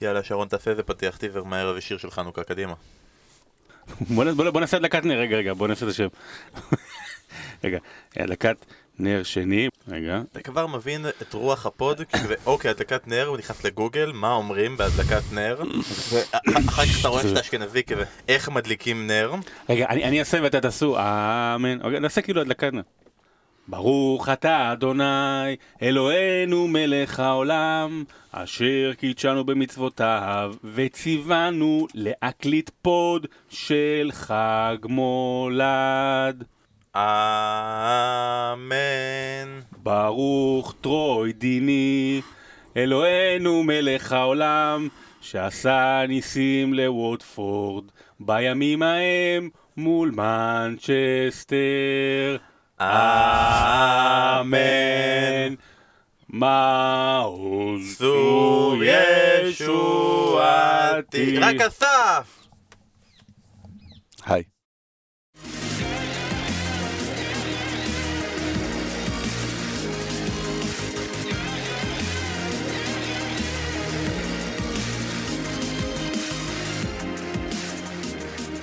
יאללה, שרון, תעשה איזה פתיח טיזר מהערב ושיר של חנוכה, קדימה. בוא, נ- בוא, בוא נעשה הדלקת נר, רגע, רגע, בוא נעשה את השם. רגע, הדלקת נר שני, רגע. אתה כבר מבין את רוח הפוד, כי אוקיי, הדלקת נר, הוא נכנס לגוגל, מה אומרים בהדלקת נר, ואחר כך אתה רואה שאתה אשכנזי כזה, איך מדליקים נר, רגע, אני, אני אעשה ואתה תעשו, אמן. אוקיי, נעשה כאילו הדלקת נר. ברוך אתה אדוני, אלוהינו מלך העולם, אשר קידשנו במצוותיו, וציוונו להקליט פוד של חג מולד. אמן. ברוך טרוי דיני, אלוהינו מלך העולם, שעשה ניסים לווטפורד, בימים ההם מול מנצ'סטר. אמן. מעוז זו ישועתי. רק אסף! היי.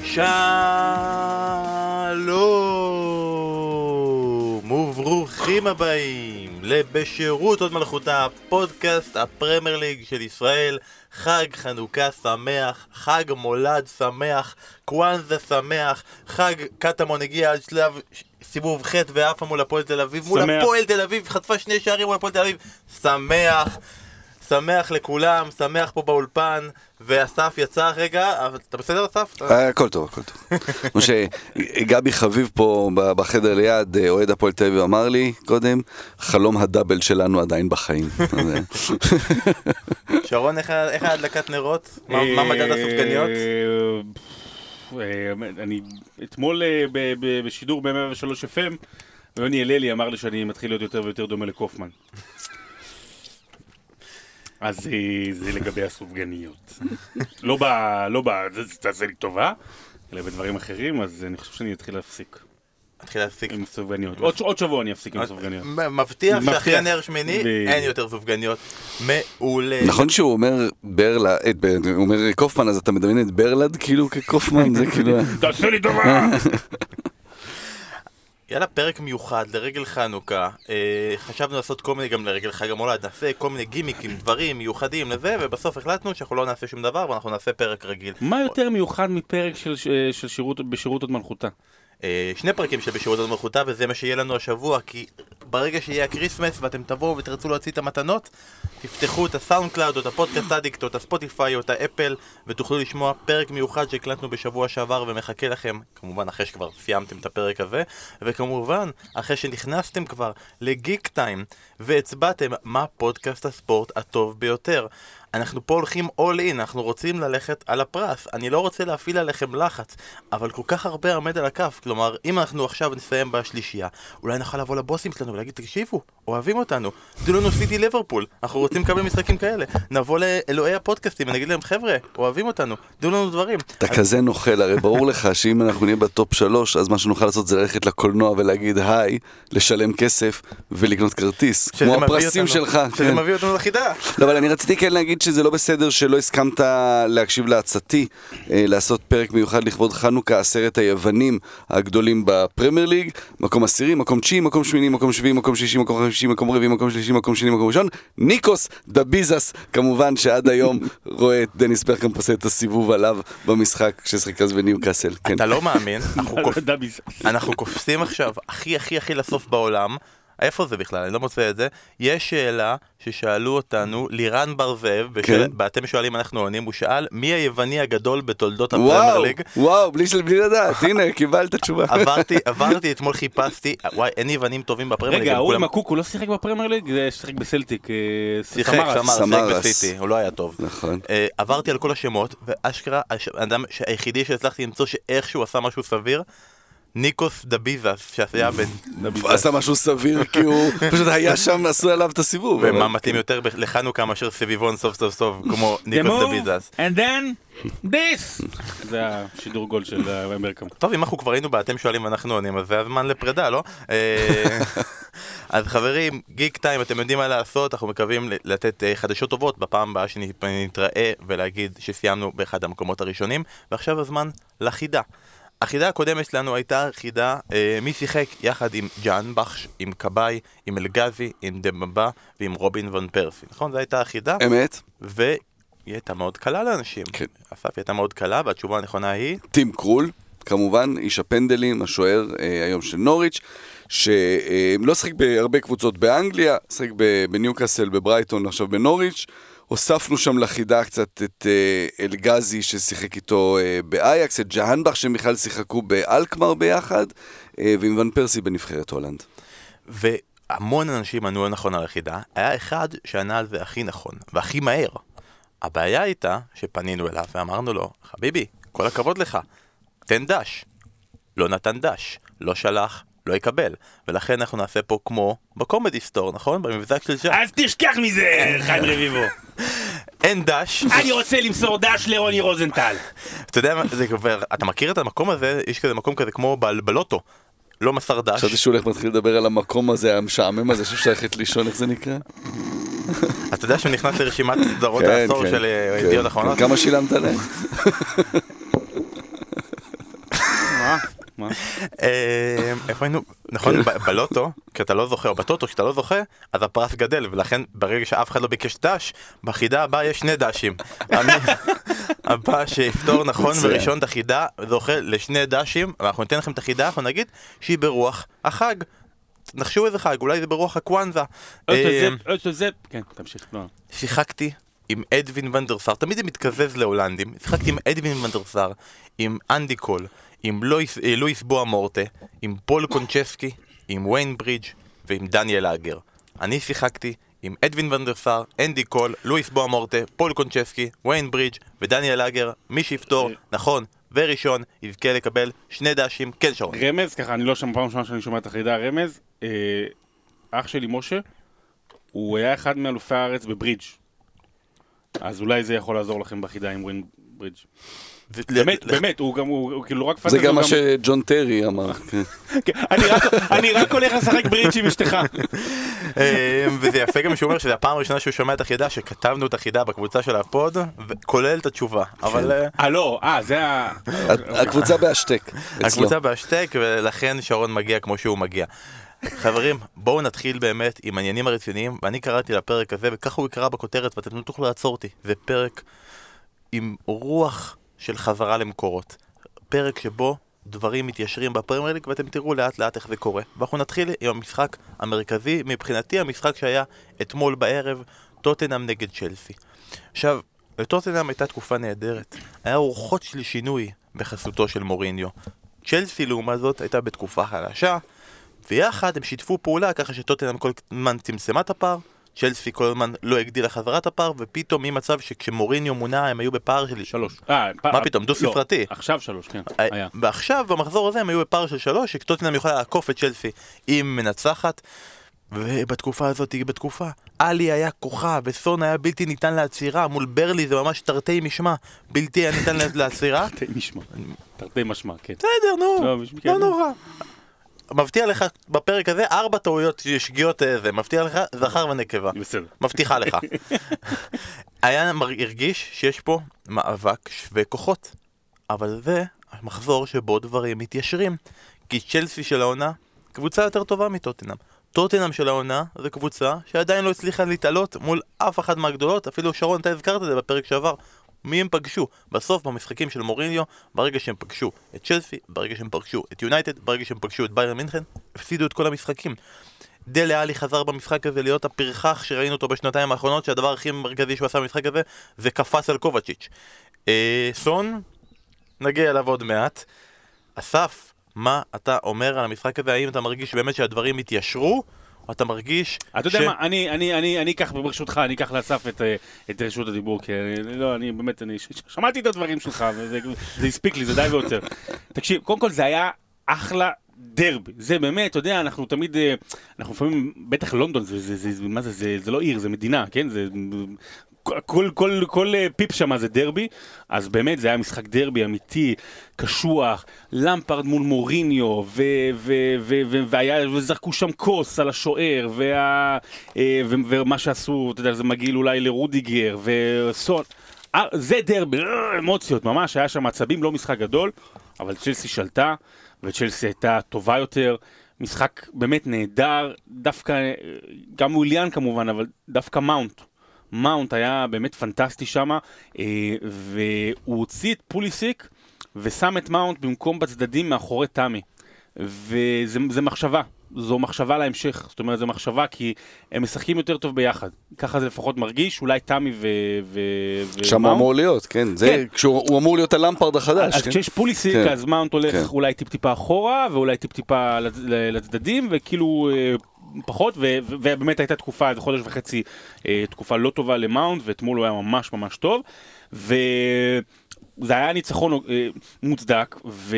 שלום וברוכים הבאים לבשירות עוד מלכותה, פודקאסט הפרמייר ליג של ישראל, חג חנוכה שמח, חג מולד שמח, קוואנזה שמח, חג קטמון הגיע עד שלב סיבוב ח' ועפה מול הפועל תל אביב, מול שמח. הפועל תל אביב, חטפה שני שערים מול הפועל תל אביב, שמח. שמח לכולם, שמח פה באולפן, ואסף יצא רגע, אבל אתה בסדר אסף? אה, הכל טוב, הכל טוב. כמו שגבי חביב פה בחדר ליד, אה, אוהד הפועל תל אביב אמר לי קודם, חלום הדאבל שלנו עדיין בחיים. אה, שרון, איך ההדלקת נרות? מה מדד הסופגניות? אני אתמול בשידור ב-103 FM, יוני הללי אמר לי שאני מתחיל להיות יותר ויותר דומה לקופמן. אז אה, זה לגבי הסופגניות. לא ב... לא ב... זה- זה תעשה לי טובה, אלא בדברים אחרים, אז אני חושב שאני אתחיל להפסיק נתחיל להפסיק. עם סופגניות. עוד עוד שבוע אני אפסיק עם סופגניות. מ- מבטיח. שאחרי נר שמיני. אין יותר סופגניות. מעולה. נכון שהוא אומר ברלד, את בר- הוא אומר קופמן, אז אתה מדמיין את ברלד כאילו כקופמן? זה כאילו... תעשה לי טובה! יאללה, פרק מיוחד לרגל חנוכה. אה, חשבנו לעשות כל מיני גם לרגל חג המולד, נעשה כל מיני גימיקים, דברים מיוחדים לזה, ובסוף החלטנו שאנחנו לא נעשה שום דבר ואנחנו נעשה פרק רגיל. מה יותר מיוחד מפרק של- של שירות בשירות עוד מלכותה? אה, שני פרקים של בשירות הוד מלכותה, וזה מה שיהיה לנו השבוע, כי ברגע שיהיה ה Christmas ואתם תבואו ותרצו להוציא את המתנות, תפתחו את ה SoundCloud או את ה Podcast Addict או את ה Spotify או את ה Apple, ותוכלו לשמוע פרק מיוחד שהקלטנו בשבוע שעבר ומחכה לכם, כמובן אחרי שכבר סיימתם את הפרק הזה, וכמובן אחרי שנכנסתם כבר לגיק טיים והצבעתם מה פודקאסט הספורט הטוב ביותר. אנחנו פה הולכים all in, אנחנו רוצים ללכת על הפרס. אני לא רוצה להפעיל עליכם לחץ, אבל כל כך הרבה עומד על הכף. כלומר, אם אנחנו עכשיו נסיים בשלישייה, אולי נוכל לבוא לבוסים שלנו ולהגיד, תקשיבו, אוהבים אותנו, תנו לנו סיטי ליברפול, אנחנו רוצים לקבל משחקים כאלה. נבוא לאלוהי הפודקאסטים ונגיד להם, חבר'ה, אוהבים אותנו, תנו לנו דברים. אתה כזה נוכל, הרי ברור לך שאם אנחנו נהיה ב top שלוש, אז מה שנוכל לעשות זה ללכת לקולנוע ולהגיד היי, לשלם כסף ולקנות כרטיס. כמו הפרסים שלך. שזה כן. מביא אותנו לחידה. לא, אבל אני רציתי כן להגיד שזה לא בסדר שלא הסכמת להקשיב לעצתי, אה, לעשות פרק מיוחד לכבוד חנוכה, עשרת היוונים הגדולים בפרמייר ליג, מקום עשירי, מקום תשיעי, מקום שמיני, מקום שביעי, מקום שישי, מקום חמישי, מקום רביעי, מקום שלישי, מקום שני, מקום ראשון, ניקוס דביזאס, כמובן שעד היום רואה את דניס ברקאמפ עושה את הסיבוב עליו במשחק ששחק אז בניו קאסל. כן. אתה לא מאמין. אנחנו קופצים עכשיו הכי הכי הכי לסוף בעולם. איפה זה בכלל? אני לא מוצא את זה. יש שאלה ששאלו אותנו, לירן בר זאב, בשאל- כן. ואתם שואלים אנחנו עונים, הוא שאל, מי היווני הגדול בתולדות הפרמייר וואו, ליג? וואו, בלי של- בלי לדעת, הנה, קיבלת תשובה. עברתי, עברתי, אתמול חיפשתי, וואי, אין יוונים טובים בפרמייר ליג. רגע, ההוא עם הקוק, הוא לא שיחק בפרמייר ליג? זה שיחק בסלטיק. אה, שיחק, סמאראס. סמר, שיחק סמאראס. בסיטי, הוא לא היה טוב. נכון. אה, עברתי על כל השמות, ואשכרה, האדם היחידי שהצלחתי למצוא שאיכשהו עשה משהו סביר, ניקוס דביזאס, שהיה בן... הוא עשה משהו סביר כי הוא פשוט היה שם, עשו עליו את הסיבוב. ומה מתאים יותר לחנוכה מאשר סביבון סוב סוב סוב, כמו ניקוס דביזאס. and then this. זה השידור גול של אה, אמריקה. טוב, אם אנחנו כבר היינו באתם שואלים ואנחנו עונים, אז זה הזמן לפרידה, לא? אה, אז חברים, גיק טיים, אתם יודעים מה לעשות, אנחנו מקווים לתת אה, חדשות טובות בפעם הבאה שנתראה ולהגיד שסיימנו באחד המקומות הראשונים, ועכשיו הזמן לחידה. החידה הקודמת שלנו הייתה חידה אה, מי שיחק יחד עם ג'אן בחש, עם כבאי, עם אלגזי, עם דמבה ועם רובין ון פרסי, נכון? זו הייתה החידה, אמת, והיא הייתה מאוד קלה לאנשים. כן. אסף, היא הייתה מאוד קלה, והתשובה הנכונה היא... טים קרול, כמובן, איש הפנדלים, השוער אה, היום של נוריץ', שלא שיחק בהרבה קבוצות באנגליה, שיחק בניוקאסל, בברייטון, עכשיו בנוריץ'. הוספנו שם לחידה קצת את אה, אלגזי ששיחק איתו אה, באייקס, את ג'הנבך בכלל שיחקו באלקמר ביחד, אה, ועם ון פרסי בנבחרת הולנד. והמון אנשים ענו נכון על החידה, היה אחד שענה על זה הכי נכון, והכי מהר. הבעיה הייתה שפנינו אליו ואמרנו לו, חביבי, כל הכבוד לך, תן דש. לא נתן דש, לא שלח, לא יקבל. ולכן אנחנו נעשה פה כמו בקומדי סטור, נכון? במבזק של שם. אז תשכח מזה, חיים רביבו. אין דש. אני רוצה למסור דש לרוני רוזנטל. אתה יודע מה, זה כבר, אתה מכיר את המקום הזה? יש כזה מקום כזה כמו בל- בלוטו. לא מסר דש. חשבתי שהוא הולך להתחיל לדבר על המקום הזה, המשעמם הזה, שאפשר ללכת לישון, איך זה נקרא? אתה יודע שהוא נכנס לרשימת סדרות כן, העשור כן, של אה, כן, ידיעות. אחרונות? כמה שילמת להם? מה? אה, איפה היינו? נכון, בלוטו, כשאתה לא זוכה, או בטוטו, כשאתה לא זוכה, אז הפרס גדל, ולכן ברגע שאף אחד לא ביקש דש, בחידה הבאה יש שני דשים. הבא שיפתור נכון. וראשון את החידה, זוכה לשני דשים, ואנחנו ניתן לכם את החידה, אנחנו נגיד שהיא ברוח החג. נחשו איזה חג, אולי זה ברוח הקוואנזה. אה, כן, תמשיך, לא. שיחקתי עם אדווין ואן דר סאר, תמיד זה מתקזז להולנדים, שיחקתי עם אדווין ואן דר סאר, עם אנדי קול, עם לואיס, אה, לואיס בואה מורטה, עם פול קונצ'סקי, עם ויין ברידג' ועם דניאל אגר. אני שיחקתי עם אדווין ואן דר סאר, אנדי קול, לואיס בואה מורטה, פול קונצ'סקי, ויין ברידג' ודניאל אגר, מי שיפתור, נכון, וראשון, יזכה לקבל שני דשים, כן שרון. רמז, ככה, אני לא שם פעם ראשונה שאני שומע את החידה, רמז, אה, אח שלי משה, הוא היה אחד מאלופי הארץ בברידג'. אז אולי זה יכול לעזור לכם בחידה עם ויין ברידג'. זה- באמת, באמת, הוא גם, הוא כאילו רק זה פנטזי, גם הוא מה שג'ון טרי אמר. כן. כן, אני רק- הולך לשחק ברידג' עם אשתך. אה, וזה יפה גם שהוא אומר שזו הפעם הראשונה שהוא שומע את החידה, שכתבנו את החידה בקבוצה של ה pod, כולל את התשובה. אבל אה, אה, לא, אה, זה ה... הקבוצה בהשתק. הקבוצה בהשתק, ולכן שרון מגיע כמו שהוא מגיע. חברים, בואו נתחיל באמת עם העניינים הרציניים, ואני קראתי לפרק הזה, וככה הוא יקרא בכותרת, ואתם לא תוכלו לעצור אותי. זה פרק עם רוח של חזרה למקורות. פרק שבו דברים מתיישרים בפרמייר ליג, ואתם תראו לאט לאט איך זה קורה. ואנחנו נתחיל עם המשחק המרכזי, מבחינתי המשחק שהיה אתמול בערב, טוטנאם נגד צ'לסי. עכשיו, לטוטנאם הייתה תקופה נהדרת. היה רוחות של שינוי בחסותו של מוריניו. צ'לסי לעומת זאת הייתה בתקופה חלשה, ויחד הם שיתפו פעולה ככה שטוטנאם כל הזמן צמצמה את הפער, צ'לסי כל הזמן לא הגדילה חזרה את הפער, ופתאום ממצב שכשמוריניו מונה הם היו בפער של... שלוש. אה, פ- מה פתאום, דו-ספרתי. לא, עכשיו שלוש, כן, אה, היה. ועכשיו במחזור הזה הם היו בפער של שלוש, שטוטנאם יכולה לעקוף את צ'לסי אם מנצחת. ובתקופה הזאת היא בתקופה. עלי היה כוכב, וסון היה בלתי ניתן לעצירה, מול ברלי זה ממש תרתי משמע, בלתי היה ניתן לעצירה. תרתי משמע. תרתי משמע, כן. בסדר, נו, לא, לא כן. נורא. מבטיח לך בפרק הזה ארבע טעויות שגיאות אה, זה, מבטיח לך זכר ונקבה. בסדר. מבטיחה לך. היה הרגיש שיש פה מאבק שווה כוחות, אבל זה המחזור שבו דברים מתיישרים. כי צ'לסי של העונה, קבוצה יותר טובה מטוטנאם. טוטנאם של העונה זה קבוצה שעדיין לא הצליחה להתעלות מול אף אחת מהגדולות, אפילו שרון, אתה הזכרת את זה בפרק שעבר. מי הם פגשו? בסוף במשחקים של מוריניו, ברגע שהם פגשו את צ'לסי, ברגע שהם פגשו את יונייטד, ברגע שהם פגשו את ביירן מינכן, הפסידו את כל המשחקים. דלה עלי חזר במשחק הזה להיות הפרחח שראינו אותו בשנתיים האחרונות, שהדבר הכי מרכזי שהוא עשה במשחק הזה זה קפץ על קובצ'יץ'. אה, סון, נגיע אליו עוד מעט. אסף, מה אתה אומר על המשחק הזה? האם אתה מרגיש באמת שהדברים התיישרו? אתה מרגיש אתה יודע מה, אני, אני, אני, אני אקח ברשותך, אני אקח לאסף את, אה, את רשות הדיבור, כי אני, לא, אני באמת, אני ש- ש- שמעתי את הדברים שלך, וזה זה הספיק לי, זה די ויותר. תקשיב, קודם כל זה היה אחלה דרבי, זה באמת, אתה יודע, אנחנו תמיד, אה, אנחנו לפעמים, בטח לונדון, זה, זה, זה, מה זה, זה, זה לא עיר, זה מדינה, כן? זה כל, כל, כל אה, פיפ שם זה דרבי, אז באמת זה היה משחק דרבי אמיתי, קשוח, למפרד מול מוריניו, ו, ו, ו, ו, והיה, וזרקו שם כוס על השוער, וה, אה, ו, ומה שעשו, אתה יודע, זה מגעיל אולי לרודיגר, וסון, אה, זה דרבי, אמוציות, ממש, היה שם עצבים, לא משחק גדול, אבל צ'לסי שלטה, וצ'לסי הייתה טובה יותר. משחק באמת נהדר, דווקא, גם וויליאן כמובן, אבל דווקא מאונט. מאונט היה באמת פנטסטי שם, והוא הוציא את פוליסיק ושם את מאונט במקום בצדדים מאחורי תמי. וזה מחשבה, זו מחשבה להמשך, זאת אומרת זו מחשבה כי הם משחקים יותר טוב ביחד, ככה זה לפחות מרגיש, אולי תמי ו... ו... שם הוא אמור להיות, כן, זה, כן. כשהוא אמור להיות הלמפרד החדש, אז כן? כשיש פוליסיק כן. אז מאונט הולך כן. אולי טיפ-טיפה אחורה ואולי טיפ-טיפה לצ- לצדדים וכאילו אה, פחות ו- ו- ובאמת הייתה תקופה, איזה חודש וחצי, אה, תקופה לא טובה למאונט ואתמול הוא היה ממש ממש טוב. וזה היה ניצחון אה, מוצדק ו...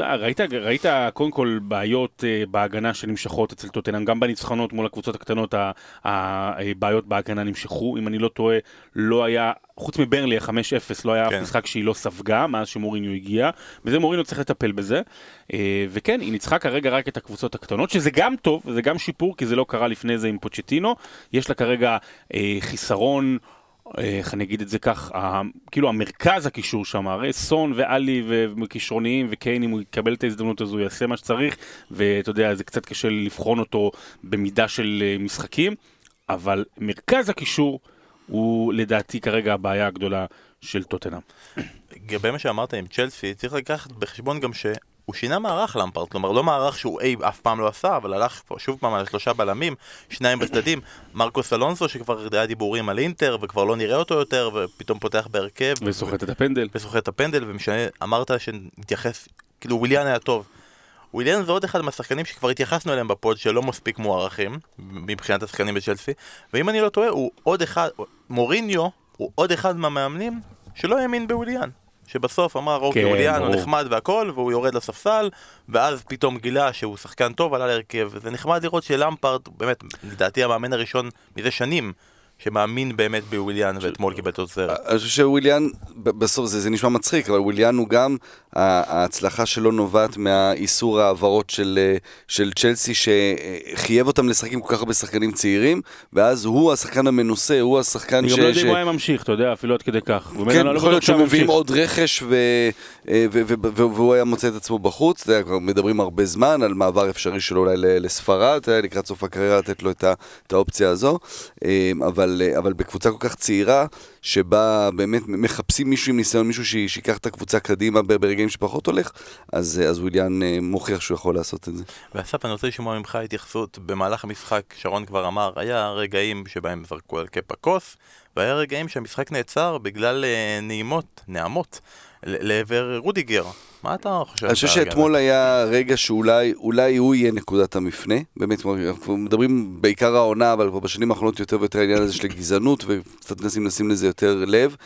אה, ראית, ראית קודם כל בעיות אה, בהגנה שנמשכות אצל טוטנאם, גם בניצחונות מול הקבוצות הקטנות הבעיות בהגנה נמשכו, אם אני לא טועה, לא היה, חוץ מברלי ה-5-0 לא היה כן. משחק שהיא לא ספגה מאז שמוריניו הגיע, וזה מוריניו צריך לטפל בזה, אה, וכן, היא ניצחה כרגע רק את הקבוצות הקטנות, שזה גם טוב, וזה גם שיפור, כי זה לא קרה לפני זה עם פוצ'טינו, יש לה כרגע אה, חיסרון. איך אני אגיד את זה כך, ה- כאילו המרכז הקישור שם, הרי סון ואלי וכישרוניים וקיין, אם הוא יקבל את ההזדמנות הזו, הוא יעשה מה שצריך, ואתה יודע, זה קצת קשה לבחון אותו במידה של אה, משחקים, אבל מרכז הקישור הוא לדעתי כרגע הבעיה הגדולה של טוטנאם. לגבי מה שאמרת עם צ'לסי, צריך לקחת בחשבון גם שהוא שינה מערך למפרט, כלומר לא מערך שהוא אי אף פעם לא עשה, אבל הלך שוב פעם על שלושה בלמים, שניים בצדדים, מרקוס אלונסו שכבר היה דיבורים על אינטר וכבר לא נראה אותו יותר, ופתאום פותח בהרכב. וסוחט את הפנדל. וסוחט את הפנדל, ומשנה, אמרת שנתייחס, כאילו וויליאן היה טוב. וויליאן זה עוד אחד מהשחקנים שכבר התייחסנו אליהם ב pod שלא מספיק מוערכים מבחינת השחקנים בצ'לסי ואם אני לא טועה הוא עוד אחד, מוריניו הוא עוד אחד מהמאמנים שלא האמין בוויליאן שבסוף אמר אוקיי כן, וויליאן הוא. נחמד והכל והוא יורד לספסל ואז פתאום גילה שהוא שחקן טוב עלה להרכב וזה נחמד לראות שלמפרד באמת לדעתי המאמן הראשון מזה שנים שמאמין באמת בוויליאן ואתמול קיבל תוצרת אני חושב שוויליאן, ב- בסוף זה, זה נשמע מצחיק, אבל וויליאן הוא גם, ההצלחה שלו נובעת מהאיסור העברות של, אה, של צ'לסי, שחייב אותם לשחק עם כל כך הרבה שחקנים צעירים, ואז הוא השחקן המנוסה, הוא השחקן אני ש... גם לא יודע אם הוא היה ממשיך, אתה יודע, אפילו עד כדי כך. כן, אני לא יכול להיות שמביאים ממשיך. עוד רכש ו... אה, ו- ו- ו- והוא היה מוצא את עצמו בחוץ, אתה יודע, כבר מדברים הרבה זמן על מעבר אפשרי שלו אולי לספרד, לקראת סוף הקריירה לתת לו את האופציה הזו, אה, אבל, אבל בקבוצה כל כך צעירה, שבה באמת מחפשים מישהו עם ניסיון, מישהו שיקח את הקבוצה קדימה ברגעים שפחות הולך, אז, אה, אז וויליאן אה, מוכיח שהוא יכול לעשות את זה. ואסף, אני רוצה לשמוע ממך התייחסות במהלך המשחק, שרון כבר אמר, היה רגעים שבהם זרקו על קאפה כוס, והיה רגעים שהמשחק נעצר בגלל אה, נעימות, נעמות, לעבר רודיגר. מה אתה חושב? אני חושב שאתמול היה רגע שאולי אולי הוא יהיה נקודת המפנה, באמת, אנחנו מדברים בעיקר העונה, אבל כבר בשנים האחרונות יותר ויותר העניין הזה של גזענות, וקצת מנסים לשים לזה יותר לב.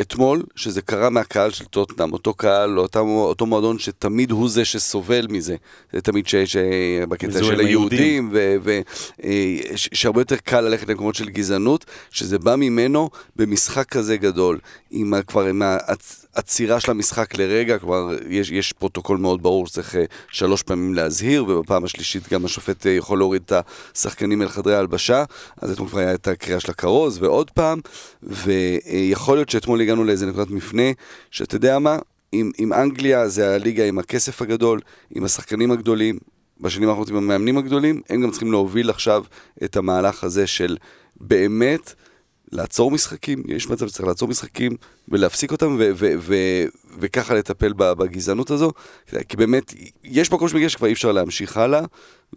אתמול, שזה קרה מהקהל של טוטנאם, אותו קהל, אותו, אותו מועדון שתמיד הוא זה שסובל מזה. זה תמיד ש- ש- בקטע של היהודים. היהודים, ושהרבה יותר קל ללכת למקומות של גזענות, שזה בא ממנו במשחק כזה גדול, עם כבר עם העצ- עצירה של המשחק לרגע, כבר יש, יש פרוטוקול מאוד ברור שצריך אה, שלוש פעמים להזהיר, ובפעם השלישית גם השופט אה, יכול להוריד את השחקנים אל חדרי ההלבשה, אז אתמול כבר היה את הקריאה של הכרוז, ועוד פעם, ויכול להיות שאתמול הגענו לאיזה נקודת מפנה, שאתה יודע מה, עם, עם אנגליה זה הליגה עם הכסף הגדול, עם השחקנים הגדולים, בשנים האחרונות עם המאמנים הגדולים, הם גם צריכים להוביל עכשיו את המהלך הזה של באמת לעצור משחקים, יש מצב שצריך לעצור משחקים ולהפסיק אותם ו- ו- ו- וככה לטפל בגזענות הזו, כי באמת יש מקום שמגיע שכבר אי אפשר להמשיך הלאה,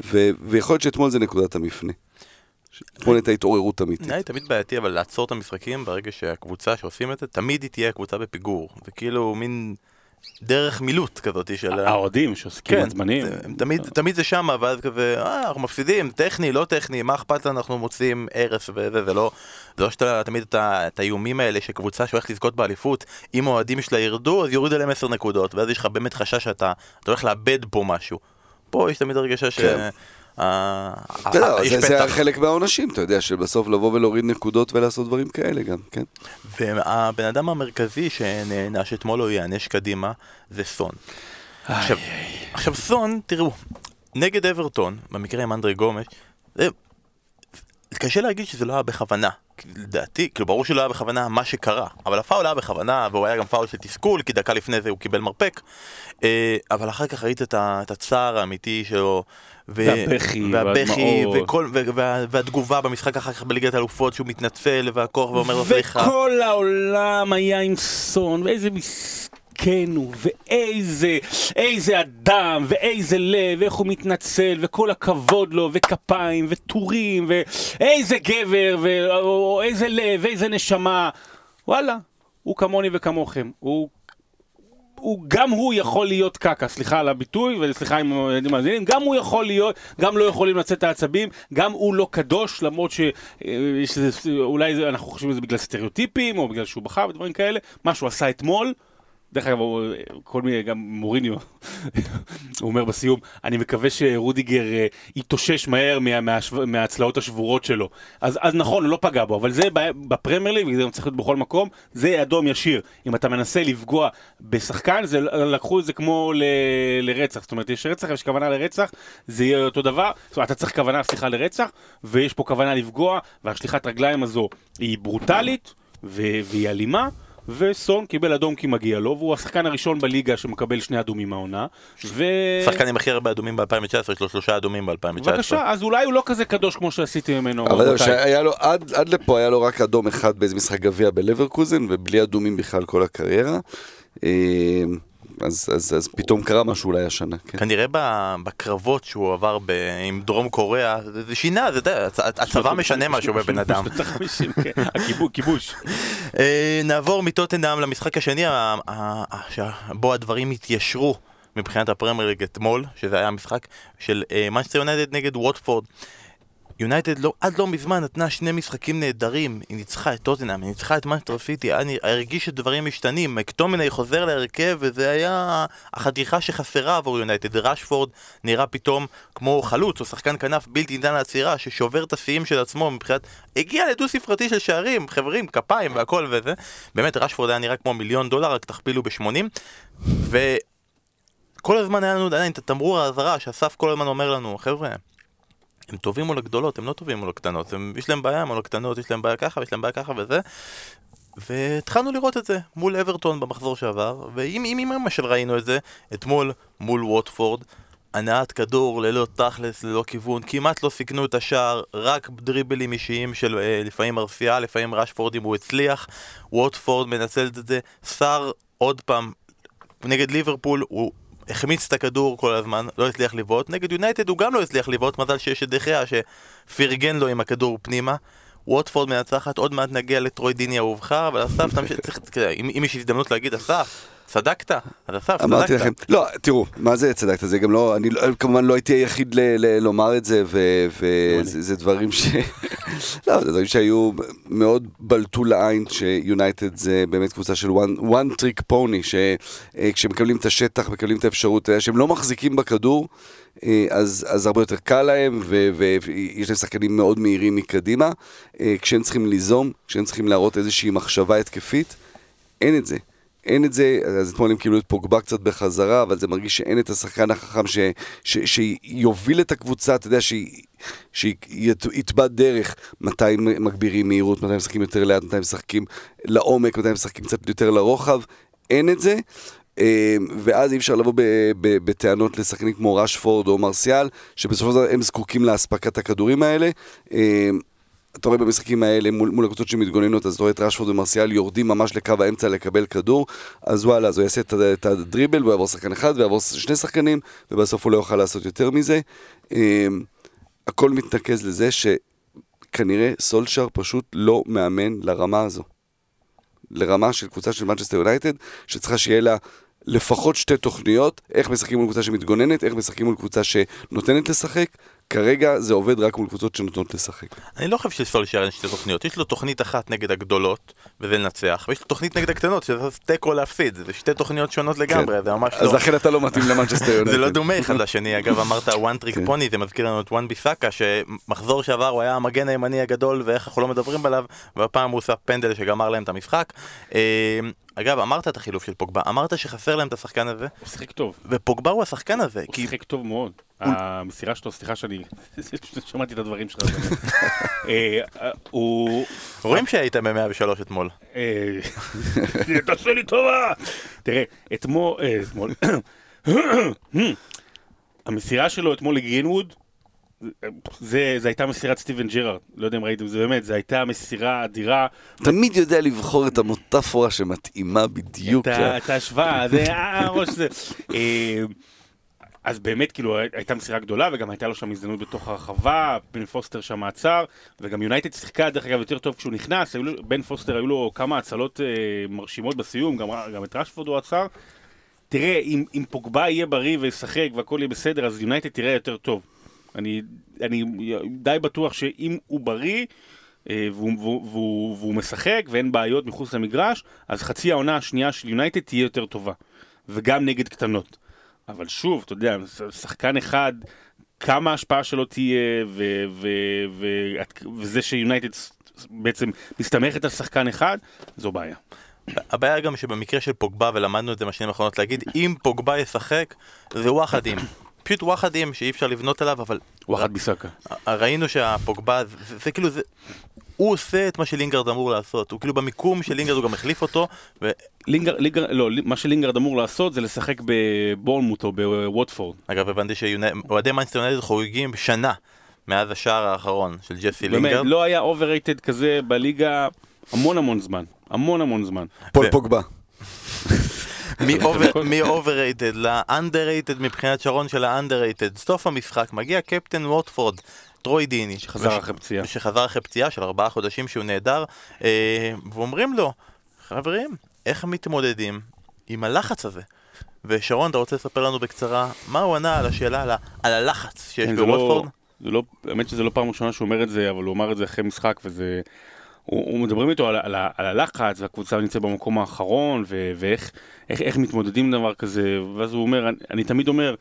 ו- ויכול להיות שאתמול זה נקודת המפנה. אתמול הייתה התעוררות אמיתית. לי תמיד בעייתי, אבל לעצור את המשחקים ברגע שהקבוצה שעושים את זה, תמיד היא תהיה קבוצה בפיגור. זה כאילו מין דרך מילוט כזאת של... האוהדים שעוסקים עצמניים. זה- תמיד, תמיד זה שמה, ואז כזה, אה, אנחנו מפסידים, טכני, לא טכני, מה אכפת לנו, אנחנו מוצאים הרס וזה, זה לא, זה לא שאתה תמיד את האיומים האלה שקבוצה שהולכת לזכות באליפות, אם האוהדים שלה ירדו, אז יורידו להם 10 נקודות, ואז יש לך באמת חשש שאתה אתה הולך לאבד פה משהו. פה יש תמיד הרגשה ש... כן. אה, אתה יודע, יש זה- זה פתח. חלק מהעונשים, אתה יודע, שבסוף לבוא ולהוריד נקודות ולעשות דברים כאלה גם, כן? והבן אדם המרכזי שנענש אתמול או ייענש קדימה זה סון. עכשיו, עכשיו סון, תראו, נגד אברטון, במקרה עם אנדרי גומש. קשה להגיד שזה לא היה בכוונה. לדעתי, כאילו ברור שלא היה בכוונה מה שקרה, אבל הפאול היה בכוונה, והוא היה גם פאול של תסכול, כי דקה לפני זה הוא קיבל מרפק. אה, אבל אחר כך ראית את, הצער האמיתי שלו. ו- והבכי, והבכי. וכל, וה, וה, והתגובה במשחק אחר כך בליגת האלופות שהוא מתנצל והכוח ואומר לו סליחה. וכל העולם היה עם סון, ואיזה מסכן הוא, ואיזה איזה אדם, ואיזה לב, ואיך הוא מתנצל, וכל הכבוד לו, וכפיים, וטורים, ואיזה גבר, ואיזה לב, ואיזה נשמה. וואלה, הוא כמוני וכמוכם. הוא הוא, גם הוא יכול להיות קקה, סליחה על הביטוי, וסליחה אם הילדים מאזינים, גם הוא יכול להיות, גם לא יכולים לצאת העצבים, גם הוא לא קדוש, למרות שיש איזה, אולי זה, אנחנו חושבים שזה בגלל סטריאוטיפים, או בגלל שהוא בכה ודברים כאלה, מה שהוא עשה אתמול. דרך אגב, כל מיני, גם מוריניו, הוא אומר בסיום, אני מקווה שרודיגר אה, יתאושש מהר מה, מהצלעות השבורות שלו. אז, אז נכון, הוא לא פגע בו, אבל זה בפרמייר ליג, גם צריך להיות בכל מקום, זה אדום ישיר. אם אתה מנסה לפגוע בשחקן, זה, לקחו את זה כמו ל, לרצח. זאת אומרת, יש רצח, יש כוונה לרצח, זה יהיה אותו דבר. זאת אומרת, אתה צריך כוונה, סליחה, לרצח, ויש פה כוונה לפגוע, והשליחת רגליים הזו היא ברוטלית, והיא אלימה. וסון קיבל אדום כי מגיע לו, והוא השחקן הראשון בליגה שמקבל שני אדומים מהעונה. ו... שחקן עם הכי הרבה אדומים ב-2019, יש לו שלושה אדומים ב-2019. בבקשה, אז אולי הוא לא כזה קדוש כמו שעשיתי ממנו, אבל. שהיה לו, עד, עד לפה היה לו רק אדום אחד באיזה משחק גביע בלברקוזן, ובלי אדומים בכלל כל הקריירה. אה, אז, אז, אז פתאום קרה משהו אולי השנה, כן. כנראה ב- בקרבות שהוא עבר ב- עם דרום קוריאה, זה, זה שינה, זה, הצ- הצבא משנה משהו בבן אדם. בשנות ה-50, כן. הכיבוש, כיבוש. אה, נעבור מטוטנאם למשחק השני, שבו הדברים התיישרו מבחינת הפרמייר ליג אתמול, שזה היה משחק של מנצ'סטר יונייטד נגד ווטפורד. יונייטד לא, עד לא מזמן נתנה שני משחקים נהדרים, היא ניצחה את טוטנאם, היא ניצחה את מנצ'סטר סיטי, נראה- הרגיש שדברים משתנים, מקטומיניי חוזר להרכב וזה היה החתיכה שחסרה עבור יונייטד, רשפורד נראה פתאום כמו חלוץ או שחקן כנף בלתי ניתן לעצירה ששובר את השיאים של עצמו מבחינת, הגיע לדו ספרתי של שערים, חברים, כפיים והכל וזה, באמת רשפורד היה נראה כמו מיליון דולר, רק תכפילו ב-80 וכל הזמן היה לנו עדיין את התמרור האזהרה שאסף כל הזמן אומר לנו, חבר'ה הם טובים מול הגדולות, הם לא טובים מול הקטנות, הם, יש להם בעיה מול הקטנות, יש להם בעיה ככה, יש להם בעיה ככה וזה. והתחלנו לראות את זה מול אברטון במחזור שעבר אם אם למשל ראינו את זה אתמול מול ווטפורד הנעת כדור ללא תכלס, ללא כיוון, כמעט לא סיכנו את השער, רק דריבלים אישיים של אה, לפעמים מרסיאל, לפעמים רשפורד אם הוא הצליח, ווטפורד מנצלת את זה, שר עוד פעם נגד ליברפול הוא החמיץ את הכדור כל הזמן, לא הצליח לבעוט, נגד יונייטד הוא גם לא הצליח לבעוט, מזל שיש את דחיה שפרגן לו עם הכדור פנימה. ווטפורד מנצחת, עוד מעט נגיע לטרוי דיני אהובך, אבל אסף, אם יש הזדמנות להגיד, אסף, צדקת, אז אסף, אמרתי צדקת. לכם, לא, תראו, מה זה צדקת? זה גם לא, אני לא- כמובן לא הייתי היחיד לומר את זה, וזה זה דברים ש... לא, זה דברים שהיו מאוד בלטו לעין, שיונייטד זה באמת קבוצה של one, trick pony, שכשמקבלים את השטח, מקבלים את האפשרות, שהם לא מחזיקים בכדור, אה, אז, אז הרבה יותר קל להם, ויש להם שחקנים מאוד מהירים מקדימה. אה, כשהם צריכים ליזום, כשהם צריכים להראות איזושהי מחשבה התקפית, אין את זה. אין את זה, אז אתמול הם קיבלו את פוגבה קצת בחזרה, אבל זה מרגיש שאין את השחקן החכם ש, ש, שיוביל את הקבוצה, אתה יודע, שיתבע דרך מתי מגבירים מהירות, מתי משחקים יותר לאט, מתי משחקים לעומק, מתי משחקים קצת יותר לרוחב, אין את זה. אה, ואז אי אפשר לבוא בטענות לשחקנים כמו רשפורד או מרסיאל, שבסופו של דבר הם זקוקים לאספקת הכדורים האלה. אתה רואה במשחקים האלה מול, מול הקבוצות שמתגוננות, אז אתה רואה את רשפורד ומרסיאל יורדים ממש לקו האמצע לקבל כדור, אז וואלה, אז הוא יעשה את, את הדריבל, והוא יעבור שחקן אחד ויעבור שני שחקנים, ובסוף הוא לא יוכל לעשות יותר מזה. אמ, הכל מתנקז לזה שכנראה סולשר פשוט לא מאמן לרמה הזו. לרמה של קבוצה של מנצ'סטר יונייטד, שצריכה שיהיה לה לפחות שתי תוכניות, איך משחקים מול קבוצה שמתגוננת, איך משחקים מול קבוצה שנותנת לשחק, כרגע זה עובד רק מול קבוצות שנותנות לשחק. אני לא חושב שלסולשייר אין שתי תוכניות, יש לו תוכנית אחת נגד הגדולות, וזה לנצח, ויש לו תוכנית נגד הקטנות, שזה תיקו להפסיד, זה שתי תוכניות שונות לגמרי, זה ממש כן. אז לא... לכן אתה לא מתאים למנצ'סטר יונייטד. זה לא דומה אחד לשני, אגב אמרת trick כן. pony, זה מזכיר לנו את וואן ביסאקה, שמחזור שעבר הוא היה המגן הימני הגדול ואיך אנחנו לא מדברים עליו, והפעם הוא עושה פנדל שגמר להם את המשחק. אגב, אמרת את החילוף של פוגבה, אמרת שחסר להם את השחקן הזה, הוא שיחק טוב. ופוגבה הוא השחקן הזה, הוא כי שיחק טוב מאוד. המסירה שלו, סליחה שאני... שמעתי את הדברים שלך. אה, הוא... רואים שהיית ב-103 אתמול. אה, תעשה לי טובה! תראה, אתמול... אה, אתמול... המסירה שלו אתמול לגרינווד, זה, זה הייתה מסירת סטיבן ג'רארד, לא יודע אם ראיתם, זה באמת, זו הייתה מסירה אדירה, תמיד יודע לבחור את המטאפורה שמתאימה בדיוק. את את ההשוואה, זה אה, הראש זה. אה, אז באמת, כאילו, הייתה מסירה גדולה, וגם הייתה לו שם הזדמנות בתוך הרחבה, בן פוסטר שם עצר, וגם יונייטד שיחקה, דרך אגב, יותר טוב כשהוא נכנס, לו- בן פוסטר היו לו כמה הצלות אה, מרשימות בסיום, גם, גם את רשפורד הוא עצר. תראה, אם, אם פוגבה יהיה בריא וישחק והכל יהיה בסדר, אז יונייטד תראה יותר טוב. אני, אני די בטוח שאם הוא בריא, אה, והוא, והוא, והוא, והוא משחק ואין בעיות מחוץ למגרש, אז חצי העונה השנייה של יונייטד תהיה יותר טובה. וגם נגד קטנות. אבל שוב, אתה יודע, שחקן אחד, כמה ההשפעה שלו תהיה, ו- ו- ו- וזה שיונייטד בעצם מסתמכת על שחקן אחד, זו בעיה. הבעיה גם שבמקרה של פוגבה, ולמדנו את זה בשנים האחרונות להגיד, אם פוגבה ישחק, זה וואחדים. פשוט וואחדים שאי אפשר לבנות עליו, אבל וואחד ביסאקה. ראינו שהפוגבה, זה, זה, זה כאילו, זה, הוא עושה את מה שלינגרד אמור לעשות, הוא כאילו במיקום של לינגרד הוא גם החליף אותו, ו... לינגר, לינגר, לא, מה שלינגרד אמור לעשות זה לשחק בבורנמוט או בווטפורד. אגב הבנתי שאוהדי מיינסטר יונייטד חוגגים שנה מאז השער האחרון של ג'סי באמת, לינגרד. לא היה אובררייטד כזה בליגה המון המון זמן. המון המון זמן. פול ו- פוגבה. מ-overrated ל-underrated מבחינת שרון של ה-underrated. סוף המשחק מגיע קפטן ווטפורד, טרוי דיני, שחזר וש- אחרי פציעה. שחזר אחרי פציעה של ארבעה חודשים שהוא נהדר, אה, ואומרים לו, חברים, איך מתמודדים עם הלחץ הזה? ושרון, אתה רוצה לספר לנו בקצרה מה הוא ענה על השאלה על, ה- על הלחץ שיש כן, לא, בווטפורד? זה לא, האמת שזה לא פעם ראשונה שהוא אומר את זה, אבל הוא אמר את זה אחרי משחק, וזה... הוא, הוא מדברים איתו על, על, על הלחץ, והקבוצה נמצאת במקום האחרון, ו, ואיך איך, איך מתמודדים עם דבר כזה, ואז הוא אומר, אני, אני תמיד אומר,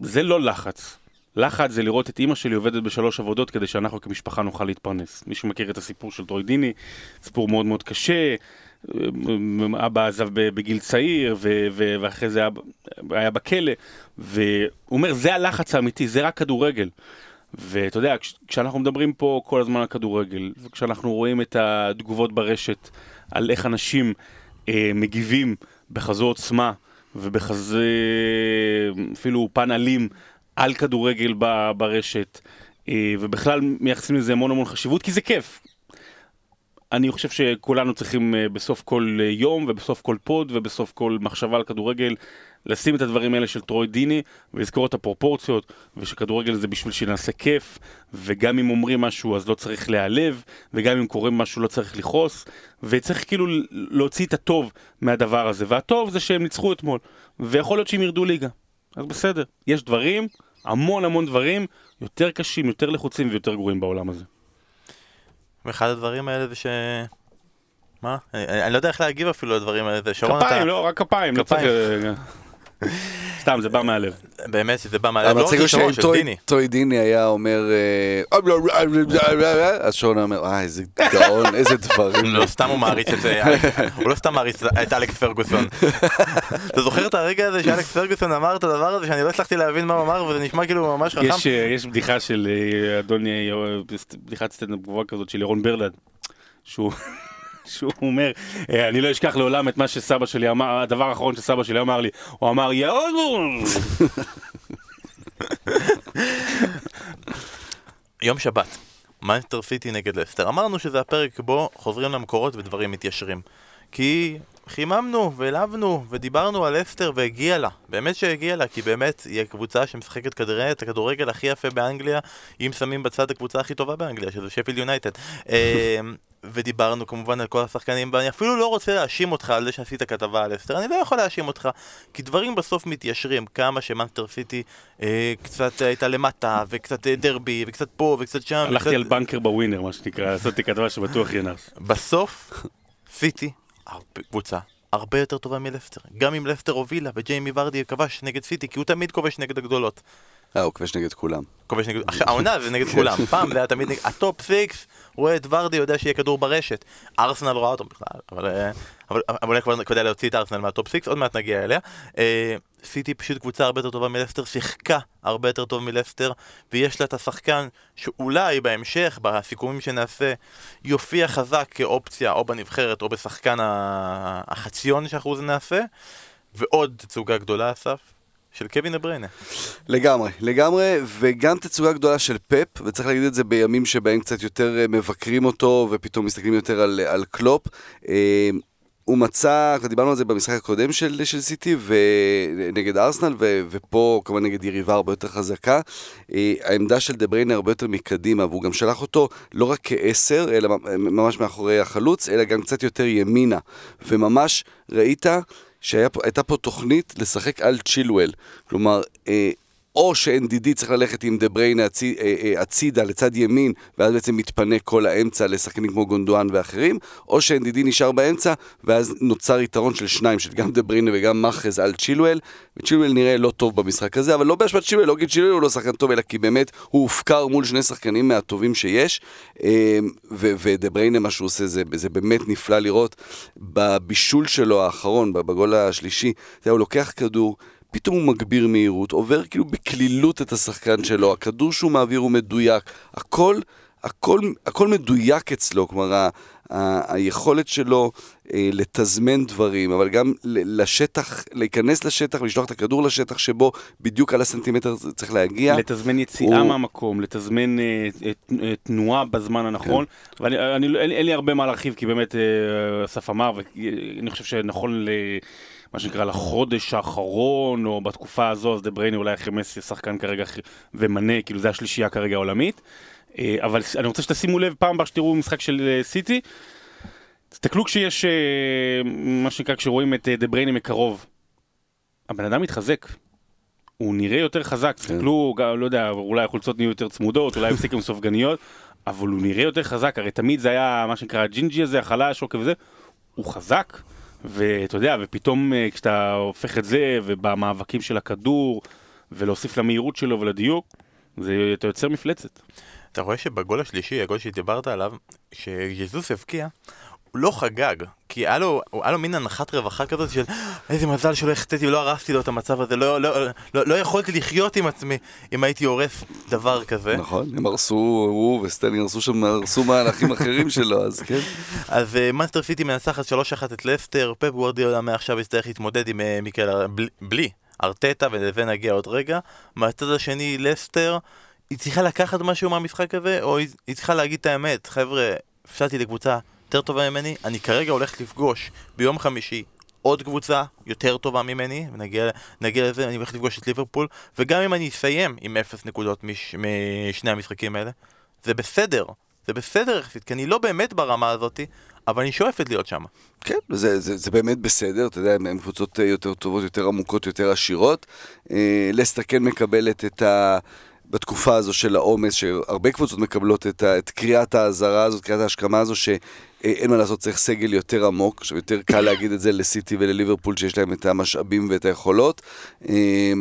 זה לא לחץ. לחץ זה לראות את אימא שלי עובדת בשלוש עבודות כדי שאנחנו כמשפחה נוכל להתפרנס. מי שמכיר את הסיפור של טרוי דיני, סיפור מאוד מאוד קשה, אבא עזב בגיל צעיר, ו- ו- ואחרי זה היה, היה בכלא, והוא אומר, זה הלחץ האמיתי, זה רק כדורגל. ואתה יודע, כש- כשאנחנו מדברים פה כל הזמן על כדורגל, וכשאנחנו רואים את התגובות ברשת על איך אנשים אה, מגיבים בכזו עוצמה ובכזה אפילו פן אלים על כדורגל ב- ברשת, אה, ובכלל מייחסים לזה המון המון חשיבות, כי זה כיף. אני חושב שכולנו צריכים אה, בסוף כל אה, יום ובסוף כל פוד ובסוף כל מחשבה על כדורגל לשים את הדברים האלה של טרוי דיני ולזכור את הפרופורציות ושכדורגל זה בשביל שנעשה כיף וגם אם אומרים משהו אז לא צריך להיעלב וגם אם קורה משהו לא צריך לכעוס וצריך כאילו להוציא את הטוב מהדבר הזה והטוב זה שהם ניצחו אתמול ויכול להיות שהם ירדו ליגה אז בסדר יש דברים המון המון דברים יותר קשים יותר לחוצים ויותר גרועים בעולם הזה. ואחד הדברים האלה זה ש... מה? אני, אני לא יודע איך להגיב אפילו לדברים האלה, שרון כפיים, אתה... לא, רק כפיים, לא. כפיים. סתם, זה בא מהלב. באמת שזה בא מהלב, רק המצחיק של הוא דיני. טוי דיני היה אומר, אה, אז שרון אומר, אה, איזה גאון, איזה דברים. לא סתם הוא מעריץ את זה, הוא לא סתם מעריץ את אלכס פרגוסון. אתה זוכר את הרגע הזה שאלכס פרגוסון אמר את הדבר הזה שאני לא הצלחתי להבין מה הוא אמר וזה נשמע כאילו ממש חכם? יש, אה, יש בדיחה של אה, אדון, אה, בדיחת סטנדאפ גבוהה כזאת של ירון ברלד, שהוא... שהוא אומר, אה, אני לא אשכח לעולם את מה שסבא שלי אמר, הדבר האחרון שסבא שלי אמר לי, הוא אמר ירון! יום שבת, מנצ'סטר סיטי נגד לסטר. אמרנו שזה הפרק בו חוזרים למקורות ודברים מתיישרים. כי חיממנו והלבנו ודיברנו על לסטר והגיע לה. באמת שהגיע לה, כי באמת היא הקבוצה שמשחקת כנראה את הכדורגל הכי יפה באנגליה, אם שמים בצד הקבוצה הכי טובה באנגליה, שזה שפיל יונייטד. ודיברנו כמובן על כל השחקנים, ואני אפילו לא רוצה להאשים אותך על זה שעשית כתבה על אסטר, אני לא יכול להאשים אותך, כי דברים בסוף מתיישרים, כמה שמאנסטר סיטי אה, קצת הייתה למטה, וקצת אה, דרבי, וקצת פה, וקצת שם. הלכתי וקצת... על בנקר בווינר, מה שנקרא, לעשות כתבה שבטוח ינס. בסוף, סיטי, קבוצה, הרבה יותר טובה מלסטר. גם אם לסטר הובילה וג'יימי ורדי כבש נגד סיטי, כי הוא תמיד כובש נגד הגדולות. אה, הוא כבש נגד כולם. כובש נגד... העונה זה נגד כולם. פעם זה היה תמיד נגד... ה top six, רואה את ורדי, יודע שיהיה כדור ברשת. ארסנל רואה אותו בכלל, אבל... אה, אבל אולי כבר כדאי להוציא את ארסנל מה top six, עוד מעט נגיע אליה. אה, סיטי פשוט קבוצה הרבה יותר טובה מלסטר, שיחקה הרבה יותר טוב מלסטר, ויש לה את השחקן שאולי בהמשך, בסיכומים שנעשה, יופיע חזק כאופציה או בנבחרת או בשחקן העשור שאנחנו נעשה, ועוד תצוגה גדולה, אסף, של קווין דה בריינה. לגמרי, לגמרי, וגם תצוגה גדולה של פפ, וצריך להגיד את זה בימים שבהם קצת יותר אה, מבקרים אותו, ופתאום מסתכלים יותר על, על קלופ. אה, הוא מצא, כבר דיברנו על זה במשחק הקודם של, של סיטי, נגד ארסנל, ו, ופה כמובן נגד יריבה הרבה יותר חזקה. אה, העמדה של דה בריינה הרבה יותר מקדימה, והוא גם שלח אותו לא רק כעשר, אלא ממש מאחורי החלוץ, אלא גם קצת יותר ימינה. וממש ראית שהייתה פה תוכנית לשחק על צ'ילואל. כלומר, אה, או שאנדידי צריך ללכת עם דה אה, אה, הצידה לצד ימין, ואז בעצם מתפנה כל האמצע לשחקנים כמו גונדואן ואחרים, או שאנדידי נשאר באמצע, ואז נוצר יתרון של שניים, של גם דה וגם מאחרז על צ'ילואל, וצ'ילואל נראה לא טוב במשחק הזה, אבל לא באשמת צ'ילואל, לא כי צ'ילואל הוא לא שחקן טוב, אלא כי באמת הוא הופקר מול שני שחקנים מהטובים שיש, אה, ודה בריינה, מה שהוא עושה, זה, זה באמת נפלא לראות. בבישול שלו האחרון, בגול השלישי, הוא לוקח כדור, פתאום הוא מגביר מהירות, עובר כאילו בקלילות את השחקן שלו, הכדור שהוא מעביר הוא מדויק, הכל, הכל, הכל מדויק אצלו, כלומר, ה, ה, היכולת שלו אה, לתזמן דברים, אבל גם לשטח, להיכנס לשטח ולשלוח את הכדור לשטח שבו בדיוק על הסנטימטר זה צריך להגיע. לתזמן יציאה הוא- מהמקום, לתזמן אה, אה, אה, תנועה בזמן הנכון. ואני אני, לא- אין, לי- אין לי הרבה מה להרחיב, כי באמת אה, אסף אמר, ואני חושב שנכון ל... מה שנקרא לחודש האחרון, או בתקופה הזו, אז דה בריינה אולי אחרי מסי שחקן כרגע הכי- ומנה, כאילו זה השלישייה כרגע העולמית. אה, אבל אני רוצה שתשימו לב פעם הבאה שתראו משחק של אה, סיטי, תסתכלו כשיש, אה, מה שנקרא, כשרואים את דה בריינה מקרוב. הבן אדם מתחזק. הוא נראה יותר חזק, תסתכלו, גם, לא יודע, אולי החולצות נהיו יותר צמודות, אולי הפסיקו עם סופגניות, אבל הוא נראה יותר חזק, הרי תמיד זה היה מה שנקרא הג'ינג'י הזה, החלש או כזה, הוא חזק, ואתה יודע, ופתאום אה, כשאתה הופך את זה, ובמאבקים של הכדור, ולהוסיף למהירות שלו ולדיוק, זה, אתה יוצר מפלצת. אתה רואה שבגול השלישי, הגול שדיברת עליו, שז'זוס הבקיע, לא חגג, כי היה לו, היה לו מין הנחת רווחה כזאת של איזה מזל שלא החטאתי ולא הרסתי לו את המצב הזה, לא, לא, לא, לא יכולתי לחיות עם עצמי אם הייתי הורס דבר כזה. נכון, הם הרסו, הוא וסטרלינג הרסו שם, הרסו מהלכים אחרים שלו, אז כן. אז מנצ'סטר סיטי מנצחת 3-1 את לסטר, פפ גוורדיולה מעכשיו יצטרך להתמודד עם uh, מיקל, בלי, ארטטה, ולזה נגיע עוד רגע. מהצד השני, לסטר, היא צריכה לקחת משהו מהמשחק הזה, או היא צריכה להגיד את האמת, חבר'ה, הפסדתי לקבוצה יותר טובה ממני, אני כרגע הולך לפגוש ביום חמישי עוד קבוצה יותר טובה ממני, ונגיע נגיע לזה, אני הולך לפגוש את ליברפול, וגם אם אני אסיים עם 0 נקודות מש, משני המשחקים האלה, זה בסדר, זה בסדר יחסית, כי אני לא באמת ברמה הזאתי, אבל אני שואפת להיות שם. כן, זה, זה, זה באמת בסדר, אתה יודע, הן קבוצות יותר טובות, יותר עמוקות, יותר עשירות. אה, לסטר כן מקבלת את ה... בתקופה הזו של העומס, שהרבה קבוצות מקבלות את, ה, את קריאת האזהרה הזאת, קריאת ההשכמה הזו, שאין מה לעשות, צריך סגל יותר עמוק. עכשיו, יותר קל להגיד את זה לסיטי ולליברפול, שיש להם את המשאבים ואת היכולות. אה,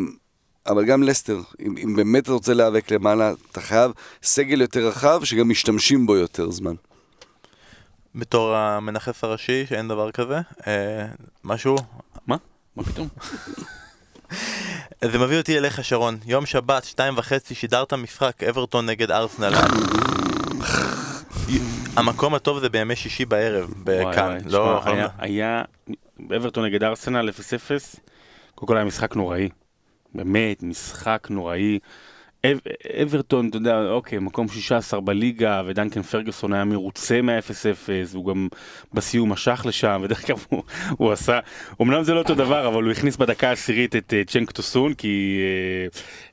אבל גם לסטר, אם, אם באמת אתה רוצה להיאבק למעלה, אתה חייב סגל יותר רחב, שגם משתמשים בו יותר זמן. בתור המנכס הראשי, שאין דבר כזה, אה, משהו? מה? מה פתאום? זה מביא אותי אליך שרון, יום שבת, שתיים וחצי, שידרת משחק אברטון נגד ארסנל. המקום הטוב זה בימי שישי בערב, בכאן, לא... היה אברטון נגד ארסנל 0-0, קודם כל היה משחק נוראי. באמת, משחק נוראי. אב- אברטון, אתה יודע, אוקיי, מקום 16 בליגה, ודנקן פרגוסון היה מרוצה מה-0-0, הוא גם בסיום משך לשם, ודרך אגב הוא, הוא עשה, אמנם זה לא אותו דבר, אבל הוא הכניס בדקה העשירית את אה, צ'נק טוסון, כי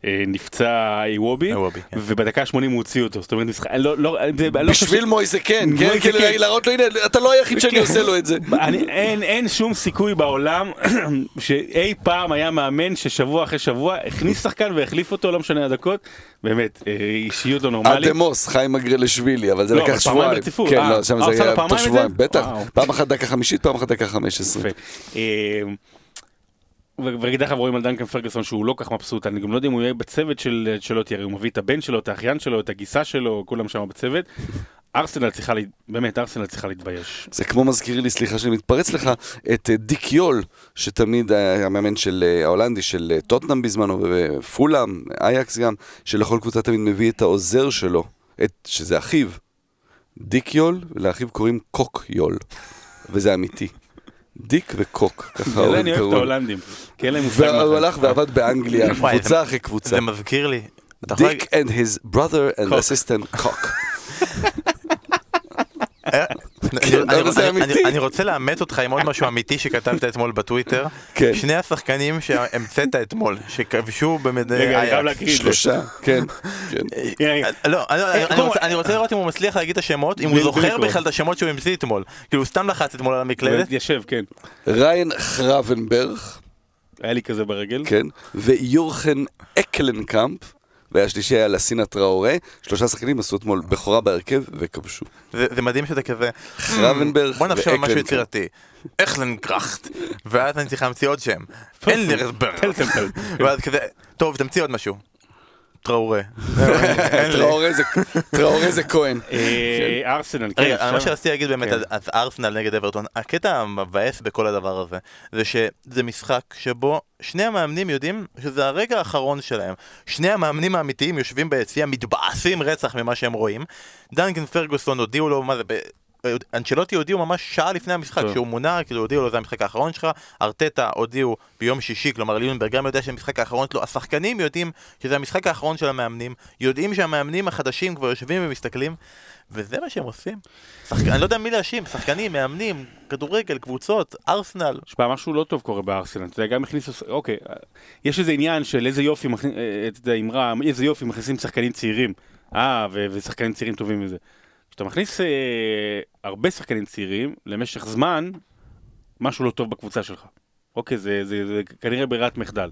אה, אה, נפצע איוובי, איוובי, כן. ובדקה ה-80 הוא הוציא אותו, זאת אומרת, משחק, לא, לא, זה, לא חושב- בשביל מויזה כן, כן, מויזה כאילו כן. להראות לו, הנה, אתה לא היחיד שאני עושה לו את זה. אני, אין, אין שום סיכוי בעולם שאי פעם היה מאמן ששבוע אחרי שבוע הכניס שחקן והחליף אותו, לא משנה הדקות, באמת, אה, אישיות לא נורמלית. אדמוס, חיים מגרלשווילי, אבל זה לא, לקח אבל פעמיים שבועיים. ברציפות. כן, אה, לא, שם אה, זה לו היה פעמיים? שבועיים, בטח. פעם אחת דקה חמישית, פעם אחת דקה חמש עשרה. יפה. אה, ו- ודרך אגב רואים על דנקן פרגוסון שהוא לא כך מבסוט, אני גם לא יודע אם הוא יהיה בצוות של שלו, תראה, הוא מביא את הבן שלו, את האחיין שלו, את הגיסה שלו, כולם שם בצוות. ארסנל צריכה, לה- באמת, ארסנל צריכה להתבייש. זה כמו מזכיר לי, סליחה שאני מתפרץ לך, את אה, דיק יול, שתמיד היה המאמן של אה, ההולנדי, של אה, טוטנאם בזמנו, ופולאם, אייקס גם, שלכל קבוצה תמיד מביא את העוזר שלו, את, שזה אחיו. דיק יול, ולאחיו קוראים קוק יול, וזה אמיתי. דיק וקוק, ככה ההורים אני אוהב קראו את. ההולנדים. כי אין להם מושג והוא הלך ועבד באנגליה, קבוצה זה- אחרי קבוצה. זה מזכיר לי. דיק and his brother and assistant קוק. אה, כן, אני- רוצה לאמת אותך עם עוד משהו אמיתי שכתבת אתמול בטוויטר. כן. שני השחקנים שהמצאת אתמול, שכבשו במד... רגע, אני חייב אייקס. להקריא את זה. שלושה, כן, כן. לא, אני- רוצה- לראות אם הוא מצליח להגיד את השמות, אם הוא זוכר. בכלל את השמות שהוא המציא אתמול. כאילו הוא סתם לחץ אתמול על המקלדת. יושב, כן. ריין חרבנברג, היה לי כזה ברגל. כן, ויורחן אקלנקאמפ, והשלישי היה לסינה טראורה, שלושה שחקנים עשו אתמול בכורה בהרכב וכבשו. זה זה מדהים שאתה כזה, חרבנברג בוא נחשוב על משהו. יצירתי. אכלנקראכט. ואז אני צריך להמציא עוד שם. טלטמפלד. ואז כזה, טוב תמציא עוד משהו. טראורה. טראורה זה- כהן. אה, ארסנל, כן. רגע? מה שרציתי להגיד באמת, כן. אז- ארסנל נגד אברטון, הקטע המבאס בכל הדבר הזה, זה שזה משחק שבו שני המאמנים יודעים שזה הרגע האחרון שלהם. שני המאמנים האמיתיים יושבים ביציע, מתבאסים רצח ממה שהם רואים. דנקן פרגוסון הודיעו לו, מה זה, ב- אנצ'לוטי הודיעו ממש שעה לפני המשחק, טוב. שהוא מונה, כאילו הודיעו לו זה המשחק האחרון שלך, ארטטה הודיעו ביום שישי, כלומר ליונברג גם יודע שזה המשחק האחרון שלו, השחקנים יודעים שזה המשחק האחרון של המאמנים, יודעים שהמאמנים החדשים כבר יושבים ומסתכלים, וזה מה שהם עושים. שחק... אני לא יודע מי להאשים, שחקנים, מאמנים, כדורגל, קבוצות, ארסנל. שמע, משהו לא טוב קורה בארסנל, אתה יודע, גם הכניסו, אוקיי, יש איזה עניין של איזה יופי, מכניס- אה, אתה יודע, איזה יופי מכניסים שחקנים צעירים, אה, ושחקנים צעירים טובים מזה. כשאתה מכניס אה, הרבה שחקנים צעירים, למשך זמן, משהו לא טוב בקבוצה שלך. אוקיי, זה, זה, זה כנראה ברירת מחדל.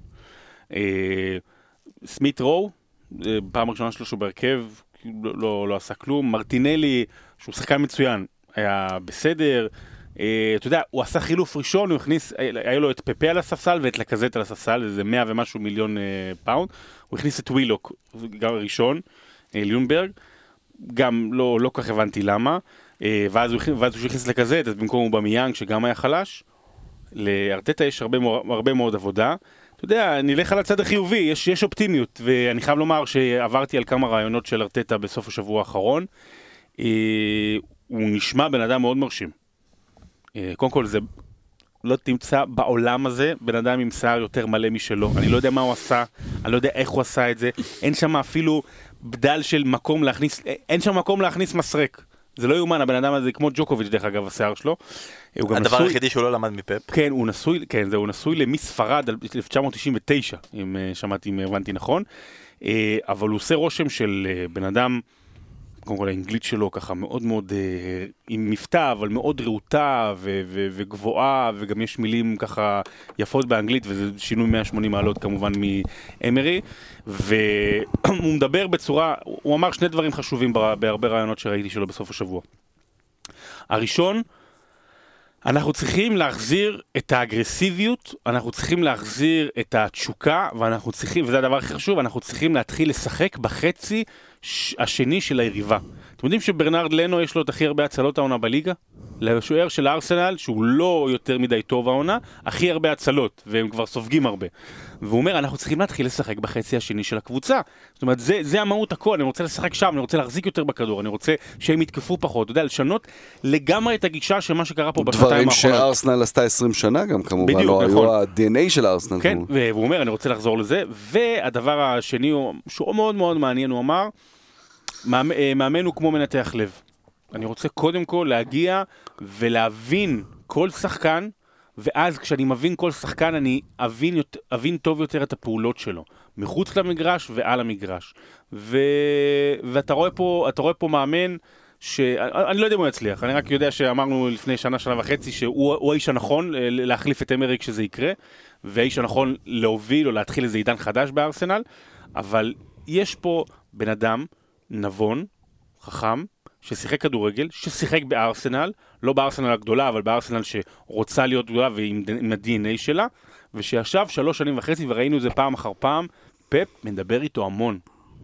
אה, סמית רו, אה, פעם ראשונה שלו שהוא בהרכב, לא, לא, לא עשה כלום. מרטינלי, שהוא שחקן מצוין, היה בסדר. אה, אתה יודע, הוא עשה חילוף ראשון, הוא הכניס, היה היה לו את פפה על הספסל ואת לקזט על הספסל, איזה 100 ומשהו מיליון אה, פאונד. הוא הכניס את ווילוק, גם ראשון, אה, ליונברג. גם לא, לא כך הבנתי למה. אה, ואז הוא, הכניס- לקזט, אז במקום הוא במיאנג, שגם היה חלש. לארטטה יש הרבה, הרבה מאוד עבודה. אתה יודע, נלך על הצד החיובי, יש, יש אופטימיות, ואני חייב לומר שעברתי על כמה רעיונות של ארטטה בסוף השבוע האחרון. אה, הוא נשמע בן אדם מאוד מרשים. אה, קודם כל זה, לא תמצא בעולם הזה בן אדם עם שיער יותר מלא משלו. אני לא יודע מה הוא עשה, אני לא יודע איך הוא עשה את זה. אין שם אפילו בדל של מקום להכניס, אין שם מקום להכניס מסרק. זה לא יאומן, הבן אדם הזה כמו ג'וקוביץ' דרך אגב, השיער שלו. הדבר נשוי- היחידי שהוא לא למד מפפ. כן, הוא נשוי, כן, זהו, הוא נשוי למיס ספרד על 1999, אם אה, שמעתי, אם הבנתי נכון. אה, אבל הוא עושה רושם של אה, בן אדם, קודם כל האנגלית שלו ככה מאוד מאוד, אה, עם מבטא, אבל מאוד רהוטה ו- ו- וגבוהה, וגם יש מילים ככה יפות באנגלית, וזה שינוי 180 מעלות כמובן מאמרי. והוא מדבר בצורה, הוא אמר שני דברים חשובים בהרבה רעיונות שראיתי שלו בסוף השבוע. הראשון, אנחנו צריכים להחזיר את האגרסיביות, אנחנו צריכים להחזיר את התשוקה, ואנחנו צריכים, וזה הדבר הכי חשוב, אנחנו צריכים להתחיל לשחק בחצי השני של היריבה. אתם יודעים שברנרד לנו יש לו את הכי הרבה הצלות העונה בליגה? לשוער של ארסנל, שהוא לא יותר מדי טוב העונה, הכי הרבה הצלות, והם כבר סופגים הרבה. והוא אומר, אנחנו צריכים להתחיל לשחק בחצי השני של הקבוצה. זאת אומרת, זה, זה המהות הכל, אני רוצה לשחק שם, אני רוצה להחזיק יותר בכדור, אני רוצה שהם יתקפו פחות, אתה יודע, לשנות לגמרי את הגישה של מה שקרה פה בשנתיים דברים האחרונות. שארסנל עשתה 20 שנה גם כמובן, בדיוק, לא נכון. היו ה-DNA של ארסנל. כן. והוא אומר, אני רוצה לחזור לזה. והדבר השני, הוא- שהוא מאוד מאוד מעניין, הוא אמר, "מאמ- אה, מאמן הוא כמו מנתח לב. אני רוצה קודם כל להגיע ולהבין כל שחקן, ואז כשאני מבין כל שחקן, אני אבין, אבין טוב יותר את הפעולות שלו, מחוץ למגרש ועל המגרש. ו... ואתה רואה פה, רואה פה מאמן, ש... אני לא יודע אם הוא יצליח, אני רק יודע שאמרנו לפני שנה, שנה וחצי, שהוא הוא האיש הנכון אה, להחליף את אמריק כשזה יקרה, והאיש הנכון להוביל או להתחיל איזה עידן חדש בארסנל, אבל יש פה בן אדם נבון, חכם, ששיחק כדורגל, ששיחק בארסנל, לא בארסנל הגדולה, אבל בארסנל שרוצה להיות גדולה ועם עם ה-DNA שלה, ושישב שלוש שנים וחצי וראינו את זה פעם אחר פעם, פפ מדבר איתו המון.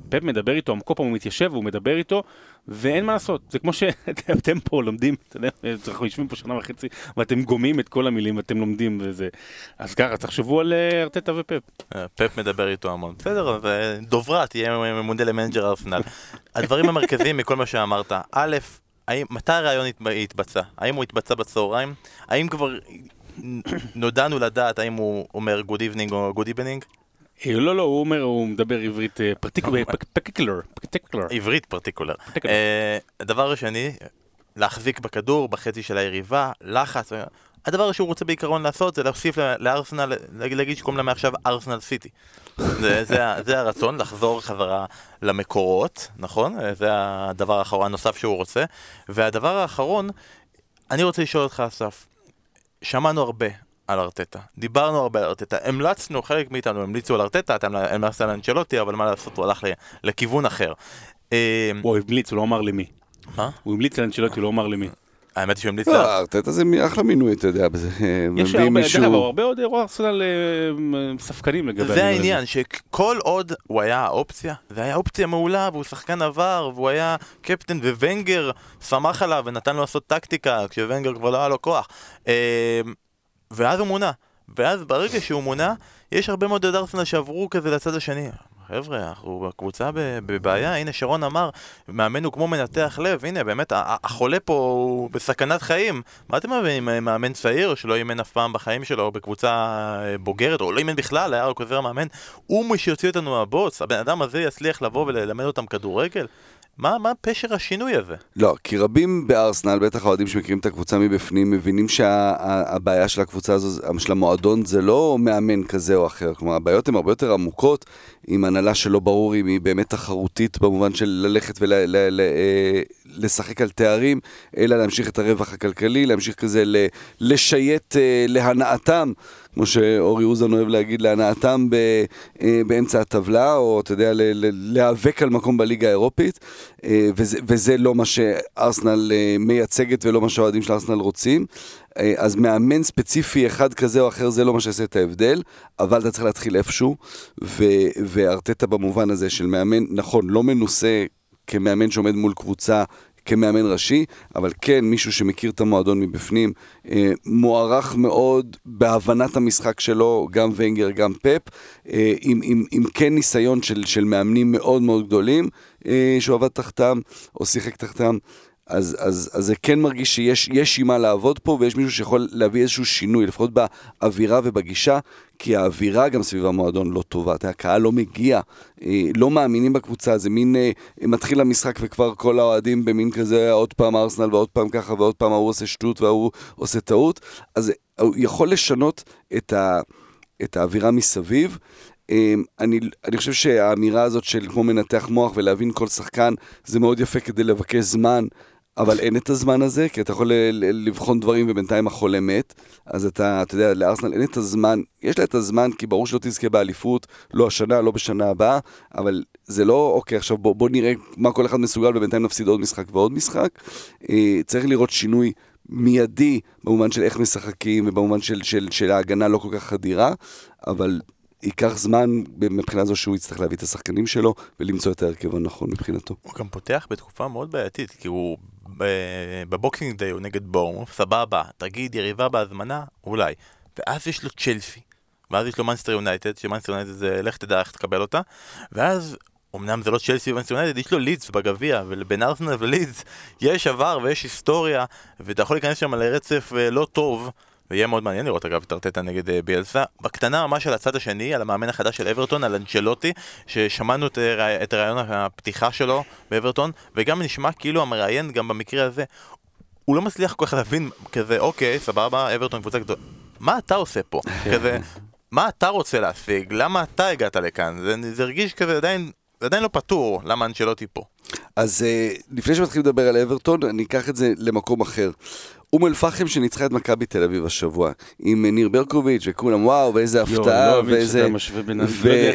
פפ מדבר איתו, כל פעם הוא מתיישב והוא מדבר איתו, ואין מה לעשות, זה כמו שאתם פה לומדים, אנחנו יושבים פה שנה וחצי, ואתם גומעים את כל המילים ואתם לומדים וזה. אז ככה, תחשבו על אה, ארטטה ופפ. אה, פפ מדבר איתו המון. בסדר, אז אה, תהיה ממונה ל manager ארסנל. הדברים המרכזיים מכל מה שאמרת, א', מתי הרעיון התב- התבצע? האם הוא התבצע בצהריים? האם כבר נודענו לדעת האם הוא אומר good evening או good evening? אה, לא, לא, הוא אומר, הוא מדבר עברית particular, particular. עברית particular. אה, הדבר השני, להחזיק בכדור בחצי של היריבה, לחץ. אה, הדבר שהוא רוצה בעיקרון לעשות זה להוסיף לארסנל, להגיד- שקוראים לה מעכשיו ארסנל סיטי. זה, זה, זה הרצון, לחזור חזרה למקורות, נכון? אה, זה הדבר האחרון, הנוסף שהוא רוצה. והדבר האחרון, אני רוצה לשאול אותך, אסף, שמענו הרבה על ארטטה, דיברנו הרבה על ארטטה, המלצנו, חלק מאיתנו המליצו על ארטטה, אתה המלצת על אנצ'לוטי, אבל מה לעשות, הוא הלך לכיוון אחר. אה, הוא המליץ, הוא לא אמר למי. מה? הוא המליץ לאנצ'לוטי, הוא לא אמר למי. האמת היא שהוא המליץ לא, לה... ארטטה זה אחלה מינוי, אתה יודע, זה- יש מביאים הרבה, דרך אגב. הרבה עוד אירוע ארסנל אה, ספקנים לגבי זה העניין, שכל עוד הוא היה האופציה, זה היה אופציה מעולה, והוא שחקן עבר, והוא היה קפטן, וונגר שמח עליו ונתן לו לעשות טקטיקה, כשוונגר כבר לא היה לו כוח. ואז הוא מונה. ואז ברגע שהוא מונה, יש הרבה מאוד עד ארסנל שעברו כזה לצד השני. חבר'ה, אנחנו בקבוצה ב- בבעיה, הנה שרון אמר, מאמן הוא כמו מנתח לב, הנה באמת, החולה פה הוא בסכנת חיים. מה אתם מבינים, אה, מאמן צעיר שלא אימן אף פעם בחיים שלו בקבוצה אה, בוגרת, או לא אימן בכלל, היה רק עוזר מאמן, הוא מי שיוציא אותנו מהבוץ, הבן אדם הזה יצליח לבוא וללמד אותם כדורגל? מה, מה פשר השינוי הזה? לא, כי רבים בארסנל, בטח האוהדים שמכירים את הקבוצה מבפנים, מבינים שהבעיה של הקבוצה הזו, של המועדון, זה לא מאמן כזה או אחר. כלומר, הבעיות הן הרבה יותר עמוקות, עם הנהלה שלא ברור אם היא באמת תחרותית במובן של ללכת ולשחק על תארים, אלא להמשיך את הרווח הכלכלי, להמשיך כזה ל- לשייט אה, להנאתם. כמו שאורי אוזן אוהב להגיד, להנאתם ב, אה, באמצע הטבלה, או אתה יודע, להיאבק על מקום בליגה האירופית, אה, וזה, וזה לא מה שארסנל אה, מייצגת ולא מה שהאוהדים של ארסנל רוצים. אז מאמן ספציפי אחד כזה או אחר זה לא מה שיעשה את ההבדל, אבל אתה צריך להתחיל איפשהו, ו, וארטטה במובן הזה של מאמן, נכון, לא מנוסה כמאמן שעומד מול קבוצה כמאמן ראשי, אבל כן מישהו שמכיר את המועדון מבפנים, אה, מוערך מאוד בהבנת המשחק שלו, גם ונגר, גם פפ, אה, עם, עם, עם כן ניסיון של, של מאמנים מאוד מאוד גדולים, אה, שהוא עבד תחתם או שיחק תחתם. אז, אז, אז זה כן מרגיש שיש יש עם מה לעבוד פה ויש מישהו שיכול להביא איזשהו שינוי, לפחות באווירה ובגישה, כי האווירה גם סביב המועדון לא טובה, אתה הקהל לא מגיע, אה, לא מאמינים בקבוצה, זה מין, אה, מתחיל המשחק וכבר כל האוהדים במין כזה, עוד פעם ארסנל ועוד פעם ככה ועוד פעם ההוא עושה שטות וההוא עושה טעות, אז הוא יכול לשנות את, ה, את האווירה מסביב. אמ, אני, אני חושב שהאמירה הזאת של כמו מנתח מוח ולהבין כל שחקן זה מאוד יפה כדי לבקש זמן, אבל אין את הזמן הזה, כי אתה יכול לבחון דברים ובינתיים החולה מת, אז אתה, אתה יודע, לארסנל אין את הזמן, יש לה את הזמן כי ברור שלא תזכה באליפות, לא השנה, לא בשנה הבאה, אבל זה לא, אוקיי, עכשיו בוא, בוא נראה מה כל אחד מסוגל ובינתיים נפסיד עוד משחק ועוד משחק. אה, צריך לראות שינוי. מיידי במובן של איך משחקים ובמובן של, של, של ההגנה לא כל כך חדירה, אבל ייקח זמן מבחינה זו שהוא יצטרך להביא את השחקנים שלו ולמצוא את ההרכב הנכון מבחינתו. הוא גם פותח בתקופה מאוד בעייתית, כי הוא ב Boxing Day הוא נגד בורנמות', סבבה, תגיד יריבה בהזמנה, אולי. ואז יש לו צ'לסי, ואז יש לו מנצ'סטר יונייטד, שמנצ'סטר יונייטד זה לך תדע איך תקבל אותה, ואז אמנם זה לא צ'לסי ומנצ'סטר יונייטד, יש לו לידס בגביע, ובין ארסנל ולידס יש עבר ויש היסטוריה, ואתה יכול להיכנס שם לרצף אה, לא טוב. ויהיה מאוד מעניין לראות אגב את ארטטה נגד אה, ביאלסה. בקטנה ממש על הצד השני, על המאמן החדש של אברטון, על אנצ'לוטי, ששמענו את, אה, את רעיון הפתיחה שלו באברטון, וגם נשמע כאילו המראיין גם במקרה הזה, הוא לא מצליח כל כך להבין כזה, אוקיי, סבבה, אברטון קבוצה גדולה, מה אתה עושה פה? כזה, מה אתה רוצה להשיג? למה אתה הגעת לכאן? זה, זה הרגיש כזה עדיין, זה עדיין לא פתור, למה אנצ'לוטי פה. אז אה, לפני שמתחילים לדבר על אברטון, אני אקח את זה למקום אחר. אום אל-פחם שניצחה את מכבי תל אביב השבוע, עם ניר ברקוביץ' וכולם, וואו, ואיזה יואו, הפתעה, לא מבין ואיזה... שאתה משווה בין... ו- לא יודע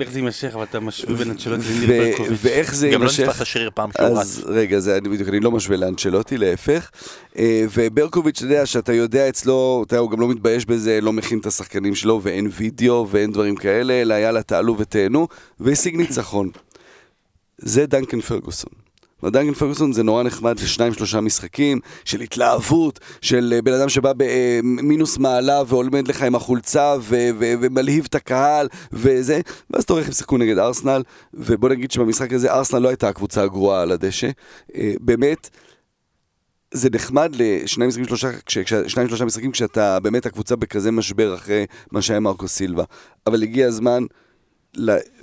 איך- זה יימשך, אבל אתה משווה בין אנצ'לוטי ו- לניר ברקוביץ'. ואיך זה גם לא יימשך? נתפס השריר פעם שהוא. אז רגע, זה אני בדיוק, אני לא משווה לאנצ'לוטי, להפך. אה, וברקוביץ', אתה יודע, שאתה יודע אצלו, אתה יודע, הוא גם לא מתבייש בזה, לא מכין את השחקנים שלו, ואין וידאו, ואין דברים כאלה, אלא יאללה, תעלו ותהנו, והשיג ניצחון. זה דנקן פרגוסון. ודנקן פרגוסון זה נורא נחמד לשניים שלושה משחקים של התלהבות, של אה, בן אדם שבא במינוס מעלה ועומד לך עם החולצה ומלהיב את הקהל וזה, ואז אתה איך הם שיחקו נגד ארסנל, ובוא נגיד שבמשחק הזה ארסנל לא הייתה הקבוצה הגרועה על הדשא. אה, באמת, זה נחמד לשניים משחקים שלושה, כש- שניים שלושה משחקים כשאתה באמת הקבוצה בכזה משבר אחרי מה שהיה מרקו סילבה. אבל הגיע הזמן,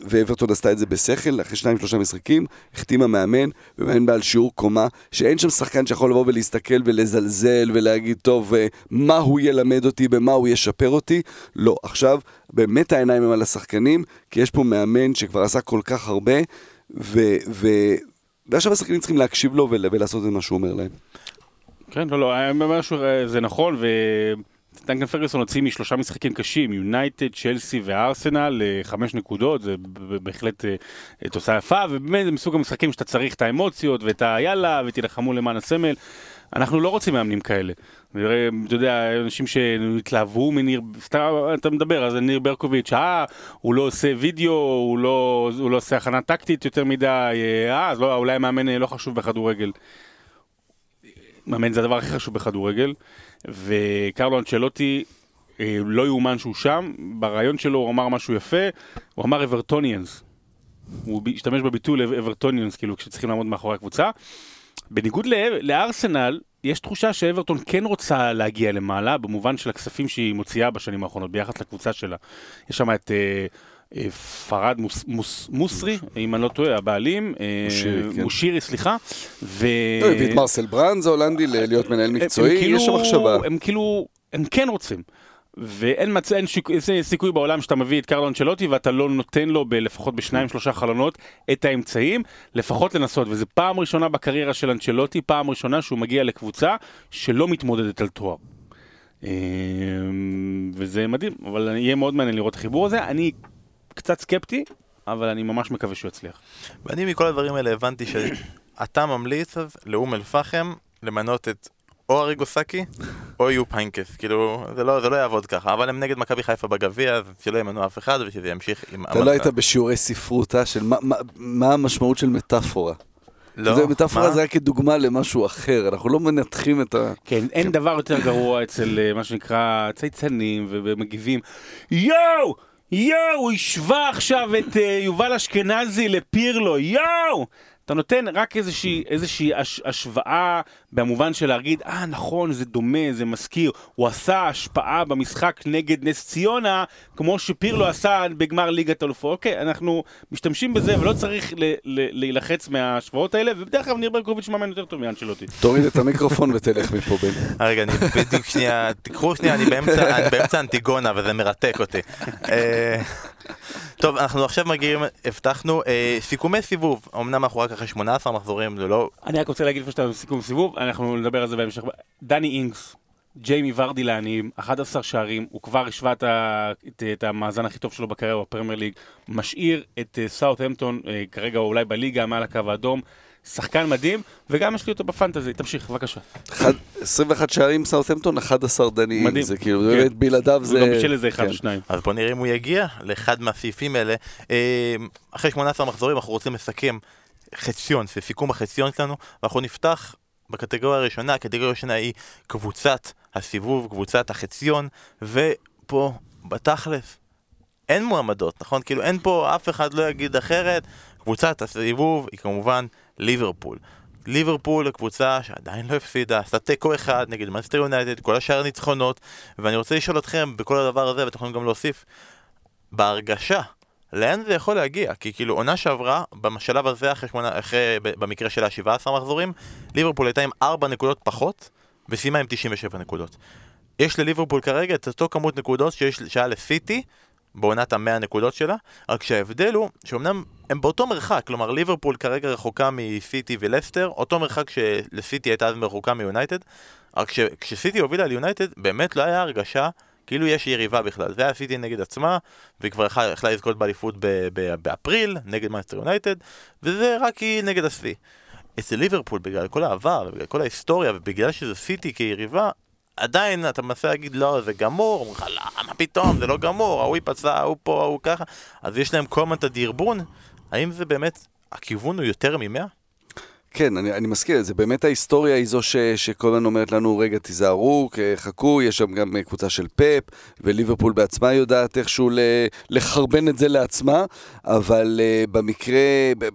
ואברטון עשתה את זה בשכל, אחרי שניים שלושה משחקים, החתימה מאמן, ומאמן בעל שיעור קומה, שאין שם שחקן שיכול לבוא ולהסתכל ולזלזל ולהגיד, טוב, אה, מה הוא ילמד אותי, במה הוא ישפר אותי. לא, עכשיו, באמת העיניים הם על השחקנים, כי יש פה מאמן שכבר עשה כל כך הרבה, ו... ו- ועכשיו השחקנים צריכים להקשיב לו ול- ולעשות את מה שהוא אומר להם. כן, לא, לא, אה, זה נכון, ודנקן פרגוסון הוציא משלושה משחקים קשים, יונייטד, צ'לסי וארסנל, אה, חמש נקודות, זה בהחלט אה, אה, תוצאה יפה, ובאמת זה מסוג המשחקים שאתה צריך את האמוציות ואת היאללה, ותילחמו למען הסמל. אנחנו לא רוצים מאמנים כאלה. אתה יודע, אנשים שהתלהבו מניר, אתה מדבר, אז ניר ברקוביץ', אה, הוא לא עושה וידאו, הוא לא, הוא לא עושה הכנה טקטית יותר מדי, אה, אז לא, אולי מאמן אה, לא חשוב בכדורגל. מאמן זה הדבר הכי חשוב בכדורגל, וקרלו אנצ'לוטי, אה, לא יאומן שהוא שם, ברעיון שלו הוא אמר משהו יפה, הוא אמר אברטוניאנס. הוא השתמש בביטוי אברטוניאנס, כאילו כשצריכים לעמוד מאחורי הקבוצה. בניגוד לארסנל, יש תחושה שאברטון כן רוצה להגיע למעלה, במובן של הכספים שהיא מוציאה בשנים האחרונות, ביחס לקבוצה שלה. יש שם את אה, פרד מוס, מוס, מוסרי, אם אני לא טועה, הבעלים. אה, מושירי, כן. מושירי, סליחה. ו... לא, הביא את מרסל ברנז ההולנדי להיות מנהל מקצועי, הם כאילו- יש שם מחשבה. הם כאילו, הם כן רוצים. ואין מצ... אין שיק... סיכוי בעולם שאתה מביא את קרלו אנצ'לוטי ואתה לא נותן לו ב... לפחות בשניים שלושה חלונות את האמצעים, לפחות לנסות, וזו פעם ראשונה בקריירה של אנצ'לוטי, פעם ראשונה שהוא מגיע לקבוצה שלא מתמודדת על תואר. וזה מדהים, אבל יהיה מאוד מעניין לראות את החיבור הזה. אני קצת סקפטי, אבל אני ממש מקווה שהוא יצליח. ואני מכל הדברים האלה הבנתי שאתה ממליץ אז לאום אל-פחם למנות את או אריגו סאקי או יופ היינקס, כאילו זה לא, זה לא יעבוד ככה, אבל הם נגד מכבי חיפה בגביע, אז שלא ימנו אף אחד ושזה ימשיך עם... אתה לא היית בשיעורי ספרות, אה, של מה- מה- מה המשמעות של מטאפורה. לא, זה מטאפורה מה? זה רק כדוגמה למשהו אחר, אנחנו לא מנתחים את ה... כן, אין דבר יותר גרוע אצל אה, מה שנקרא צייצנים ומגיבים. יואו! יואו! הוא השווה עכשיו את אה, יובל אשכנזי לפירלו, יואו! אתה נותן רק איזושהי, איזושהי הש, השוואה במובן של להגיד, אה נכון, זה דומה, זה מזכיר. הוא עשה השפעה במשחק נגד נס ציונה, כמו שפירלו עשה בגמר ליגת אלופות. אוקיי, אנחנו משתמשים בזה, ולא צריך ל- ל- להילחץ מההשוואות האלה, ובדרך כלל ניר ברקוביץ' מאמן יותר טוב מאנשלוטי. תוריד את המיקרופון ותלך מפה בן. רגע, אני בדיוק שנייה, תיקחו שנייה, אני באמצע, אנטיגונה וזה מרתק אותי. אה, טוב, אנחנו עכשיו מגיעים, הבטחנו, אה, סיכומי סיבוב, אמנם אנחנו רק אחרי 18 מחזורים, זה לא... אני רק רוצה להגיד לפני שאתה בסיכום סיבוב, אנחנו נדבר על זה בהמשך. דני אינגס, ג'יימי ורדי לעניים, 11 שערים, הוא כבר השווה את, את, את המאזן הכי טוב שלו בקריירה בפרמייר ליג, משאיר את סאוטהמפטון, כרגע אולי בליגה מעל הקו האדום. שחקן מדהים, וגם יש לי אותו בפנטזי, תמשיך, בבקשה. אחד- 21 שערים סאות'מפטון, 11 דניים. מדהים. זה כאילו, כן. באמת בלעדיו זה... הוא גם בשל איזה אחד כן. או שניים. אז בוא נראה אם הוא יגיע לאחד מהסעיפים האלה. אה, אחרי 18 מחזורים אנחנו רוצים לסכם חציון, זה סיכום החציון שלנו, ואנחנו נפתח בקטגוריה הראשונה, הקטגוריה הראשונה היא קבוצת הסיבוב, קבוצת החציון, ופה, בתכלס, אין מועמדות, נכון? כאילו אין פה, אף אחד לא יגיד אחרת. קבוצת הסיבוב היא כמובן ליברפול. ליברפול הקבוצה שעדיין לא הפסידה, עשתה תיקו אחד נגד מנסטר יונייטד, כל השאר ניצחונות, ואני רוצה לשאול אתכם בכל הדבר הזה, ואתם יכולים גם להוסיף, בהרגשה, לאן זה יכול להגיע? כי כאילו עונה שעברה, בשלב הזה, אחרי, שמונה, אחרי במקרה של ה-17 מחזורים, ליברפול הייתה עם 4 נקודות פחות, וסיימה עם 97 נקודות. יש לליברפול כרגע את אותו כמות נקודות שיש, שהיה לסיטי, בעונת המאה נקודות שלה, רק שההבדל הוא שאומנם הם באותו מרחק, כלומר ליברפול כרגע רחוקה מסיטי ולסטר, אותו מרחק שלסיטי הייתה אז רחוקה מיונייטד, רק ש- כשסיטי הובילה על יונייטד, באמת לא היה הרגשה כאילו יש יריבה בכלל. זה היה סיטי נגד עצמה, והיא כבר יכלה לזכות באליפות באפריל, נגד מנסטר יונייטד, וזה רק היא נגד השיא. אצל ליברפול, בגלל כל העבר, ובגלל כל ההיסטוריה, ובגלל שזה סיטי כיריבה, עדיין אתה מנסה להגיד לא, זה גמור, אומרים לך למה פתאום, זה לא גמור, ההוא ייפצע, ההוא פה, ההוא ככה, אז יש להם כל הזמן את הדרבון, האם זה באמת, הכיוון הוא יותר ממאה? כן, אני, אני מסכים, זה באמת ההיסטוריה היא זו ש, שכל הזמן אומרת לנו, רגע, תיזהרו, חכו, יש שם גם אה, קבוצה של פאפ, וליברפול בעצמה יודעת איכשהו לחרבן את זה לעצמה, אבל uh, במקרה,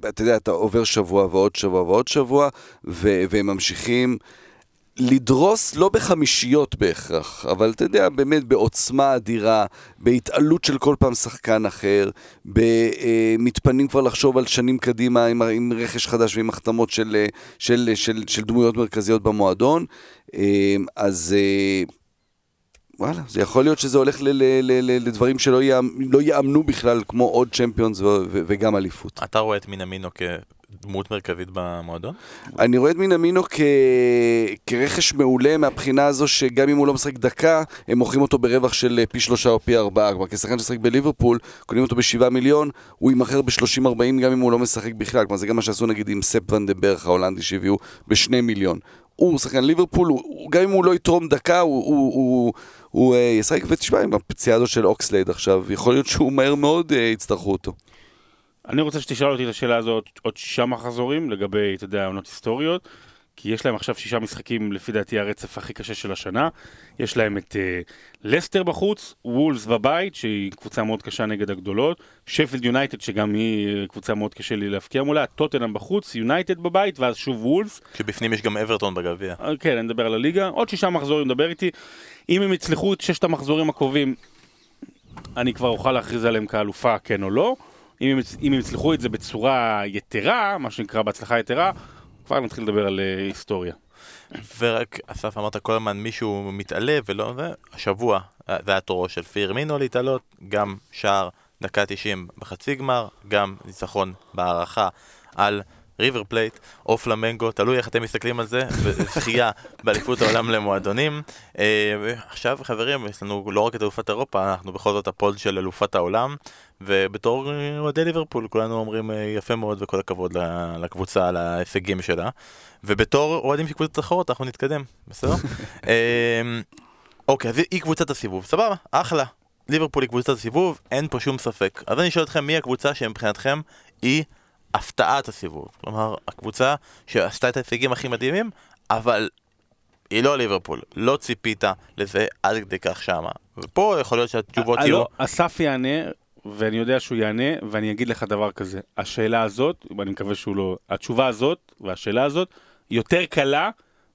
אתה יודע, אתה עובר שבוע ועוד שבוע ועוד שבוע, והם ממשיכים. לדרוס לא בחמישיות בהכרח, אבל אתה יודע, באמת בעוצמה אדירה, בהתעלות של כל פעם שחקן אחר, במתפנים כבר לחשוב על שנים קדימה עם, עם רכש חדש ועם החתמות של, אה, של, של, של דמויות מרכזיות במועדון. אה, אז אה, וואלה, זה יכול להיות שזה הולך ל, ל, ל, ל, לדברים שלא לא יאמנו בכלל, כמו עוד צ'מפיונס וגם אליפות. אתה רואה את מינמינו כדמות מרכזית במועדון? אני רואה את מינמינו כ... כרכש מעולה מהבחינה הזו שגם אם הוא לא משחק דקה, הם מוכרים אותו ברווח של אה, פי שלושה או פי ארבעה. כלומר, כשחקן ששחק בליברפול, קונים אותו בשבעה מיליון, הוא יימכר ב-30-40 גם אם הוא לא משחק בכלל. כלומר, זה גם מה שעשו נגיד עם ספ ון דן ברג ההולנדי שהביאו בשני מיליון. הוא שחקן ליברפול, הוא, גם אם הוא לא יתרום דקה, הוא, הוא, הוא, הוא uh, ישחק, ותשמע, עם הפציעה הזו של אוקסלייד עכשיו, יכול להיות שהוא מהר מאוד uh, יצטרכו אותו. אני רוצה שתשאל אותי את השאלה הזאת עוד שישה מחזורים לגבי, אתה יודע, עונות היסטוריות. כי יש להם עכשיו שישה משחקים, לפי דעתי, הרצף הכי קשה של השנה. יש להם את uh, לסטר בחוץ, וולס בבית, שהיא קבוצה מאוד קשה נגד הגדולות, שפילד יונייטד, שגם היא אה, קבוצה מאוד קשה לי להפקיע מולה, טוטנאם בחוץ, יונייטד בבית, ואז שוב וולס. שבפנים יש גם אברטון בגביע. אה, כן, אני מדבר על הליגה. עוד שישה מחזורים, דבר איתי. אם הם יצלחו את ששת המחזורים הקרובים, אני כבר אוכל להכריז עליהם כאלופה, כן או לא. אם הם, יצלחו את זה בצורה יתרה, מה שנקרא בהצלחה יתרה, כבר נתחיל לדבר על uh, היסטוריה. ורק, אסף אמרת כל הזמן מישהו מתעלה ולא זה, השבוע אה, זה היה תורו של פירמינו להתעלות, גם שער דקה 90 בחצי גמר, גם ניצחון בהארכה על ריבר פלייט או פלמנגו, תלוי איך אתם מסתכלים על זה, וזכייה באליפות העולם למועדונים. אה, עכשיו חברים, יש לנו לא רק את אלופת אירופה, אנחנו בכל זאת הפוד של אלופת העולם, ובתור אה, אוהדי ליברפול כולנו אומרים אה, יפה מאוד וכל הכבוד לקבוצה על ההישגים שלה. ובתור אוהדים של קבוצות אחרות אנחנו נתקדם, בסדר? אמ, אוקיי, אז היא קבוצת הסיבוב, סבבה, אחלה. ליברפול היא קבוצת הסיבוב, אין פה שום ספק. אז אני שואל אתכם, מי הקבוצה שמבחינתכם היא הפתעת הסיבוב? כלומר, הקבוצה שעשתה את ההישגים הכי מדהימים, אבל היא לא ליברפול. לא ציפית לזה עד כדי כך שמה. ופה יכול להיות שהתשובות אה, יהיו... לא, אסף יענה, ואני יודע שהוא יענה, ואני אגיד לך דבר כזה. השאלה הזאת, ואני מקווה שהוא לא... התשובה הזאת, והשאלה הזאת, יותר קלה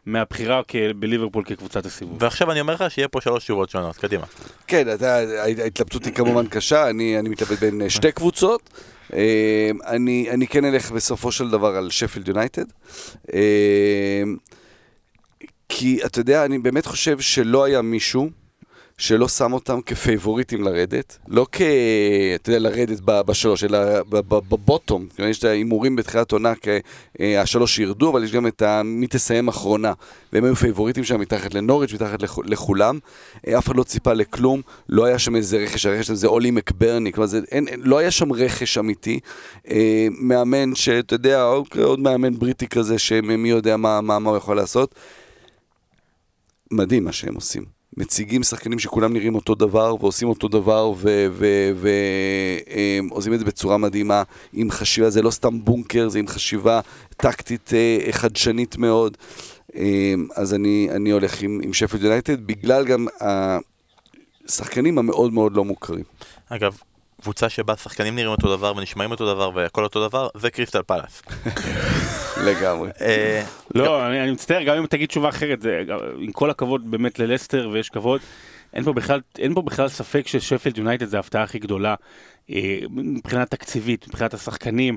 מהבחירה בליברפול כקבוצת הסיבוב. ועכשיו אני אומר לך שיהיה פה שלוש תשובות שונות, קדימה. כן, אתה, ההתלבטות היא כמובן קשה, אני, אני מתלבט בין אה, שתי קבוצות. אה, אני, אני כן אלך בסופו של דבר על שפילד יונייטד. אה, כי אתה יודע, אני באמת חושב שלא היה מישהו שלא שם אותם כפייבוריטים לרדת, לא כ... אתה יודע, לרדת בשלוש, אלא בבוטום. יש את ההימורים בתחילת עונה, אה, השלוש שירדו, אבל יש גם את. מי תסיים אחרונה. והם היו פייבוריטים שם מתחת לנוריץ', מתחת לכ- לכולם. אה, אף אחד לא ציפה לכלום, לא היה שם איזה רכש, הרכש הזה אולי מקברני, כלומר, זה, אין, לא היה שם רכש אמיתי. אה, מאמן שאתה יודע, אוקיי, עוד מאמן בריטי כזה, שמי יודע מה, מה, מה הוא יכול לעשות. מדהים מה שהם עושים. מציגים שחקנים שכולם נראים אותו דבר ועושים אותו דבר ועושים את זה בצורה מדהימה עם חשיבה, זה לא סתם בונקר, זה עם חשיבה טקטית אה, חדשנית מאוד. אה, אז אני, אני הולך עם, עם שפלד יונייטד בגלל גם השחקנים המאוד מאוד לא מוכרים. אגב, קבוצה שבה שחקנים נראים אותו דבר ונשמעים אותו דבר והכל אותו דבר, זה קריסטל פלאס. לגמרי. אה, לא, אני, אני מצטער, גם אם תגיד תשובה אחרת, זה, עם כל הכבוד באמת ללסטר ויש כבוד, אין פה בכלל, אין פה בכלל ספק ששפלד יונייטד זה ההפתעה הכי גדולה. אה, מבחינה תקציבית, מבחינת השחקנים.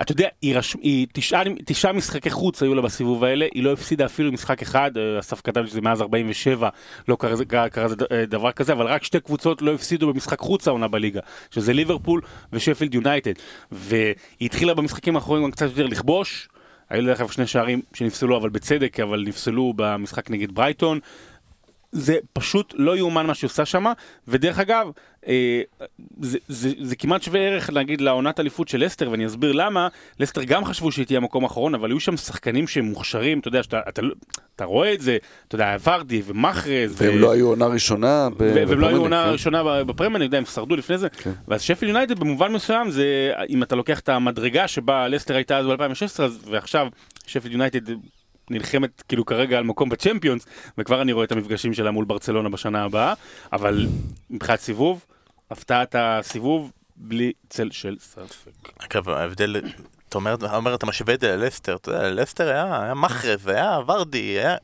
אתה יודע, היא, רש... היא תשעה, תשעה משחקי חוץ היו לה בסיבוב האלה, היא לא הפסידה אפילו משחק אחד, אה, אסף כתב שזה מאז 47, לא קרה, קרה, אה, דבר כזה, אבל רק שתי קבוצות לא הפסידו במשחק חוץ העונה בליגה, שזה ליברפול ושפלד יונייטד. והיא התחילה במשחקים האחרונים גם קצת יותר לכבוש. היו דרך אגב שני שערים שנפסלו אבל בצדק, אבל נפסלו במשחק נגד ברייטון. זה פשוט לא יאומן מה שהיא עושה שם, ודרך אגב, אה, זה, זה, זה כמעט שווה ערך נגיד לעונת אליפות של לסטר, ואני אסביר למה, לסטר גם חשבו שהיא תהיה המקום האחרון, אבל היו שם שחקנים שהם מוכשרים, אתה יודע, שאתה, אתה, אתה רואה את זה, אתה יודע, ורדי ומחרז. והם ו... לא היו עונה ראשונה ו- והם לא היו עונה כן? ראשונה בפרמייר, ליג, הם שרדו לפני זה. כן. ואז שפל יונייטד במובן מסוים זה, אם אתה לוקח את המדרגה שבה לסטר הייתה אז ב-2016, ועכשיו שפל יונייטד נלחמת כאילו כרגע על מקום בצ'מפיונס, וכבר אני רואה את המפגשים שלה מול ברצלונה בשנה הבאה, אבל מבחינת סיבוב, הפתעת הסיבוב בלי צל של ספק. אגב, ההבדל, אתה אומר, אומר, אתה משווה את זה ללסטר, אתה יודע, ללסטר היה, היה מחרז, היה ורדי, היה...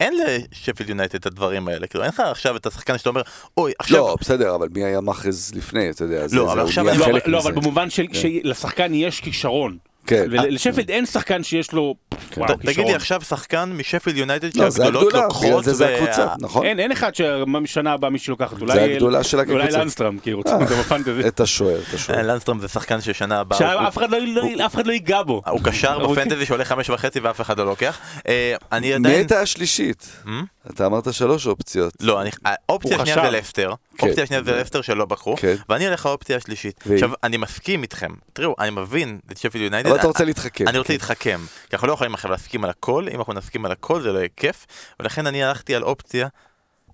אין לשפילד יונייטד את הדברים האלה, כאילו אין לך עכשיו את השחקן שאתה אומר, אוי, עכשיו... לא, בסדר, אבל מי היה מאחז לפני, אתה יודע, זה- לא, זה- אבל עכשיו אני- חלק לא. אבל במובן של שלשחקן יש כישרון. כן. ולשפלד אין שחקן שיש לו, ת- תגיד לי. עכשיו שחקן משפילד יונייטד לא, שהגדולות לוקחות, זה הקבוצה, נכון? אין, אחד שמשנה הבאה מישהו לוקחת, אולי... זה הגדולה שלה אולי כקבוצה. לנסטרם, כי רוצים אותו בפנטזי. את השוער, את אה, השוער. לנסטרום זה שחקן ששנה הבאה, שאף אחד לא- לא- אחד לא ייגע בו. הוא קשר הוא- בפנטזי שעולה חמש וחצי ואף אחד לא לוקח. אה, אני מי עדיין... הייתה השלישית? אתה אמרת שלוש אופציות. לא, האופציה השנייה זה חשב. כן. האופציה השנייה זה לסטר שלא בחרו, כן. ואני אלך לאופציה השלישית. והיא? עכשיו, אני מסכים איתכם, תראו, אני מבין את שפילד יונייטד. אבל אתה רוצה להתחכם. אני רוצה להתחכם, כי אנחנו לא יכולים עכשיו להסכים על הכל, אם אנחנו נסכים על הכל זה לא יהיה כיף, ולכן אני הלכתי על אופציה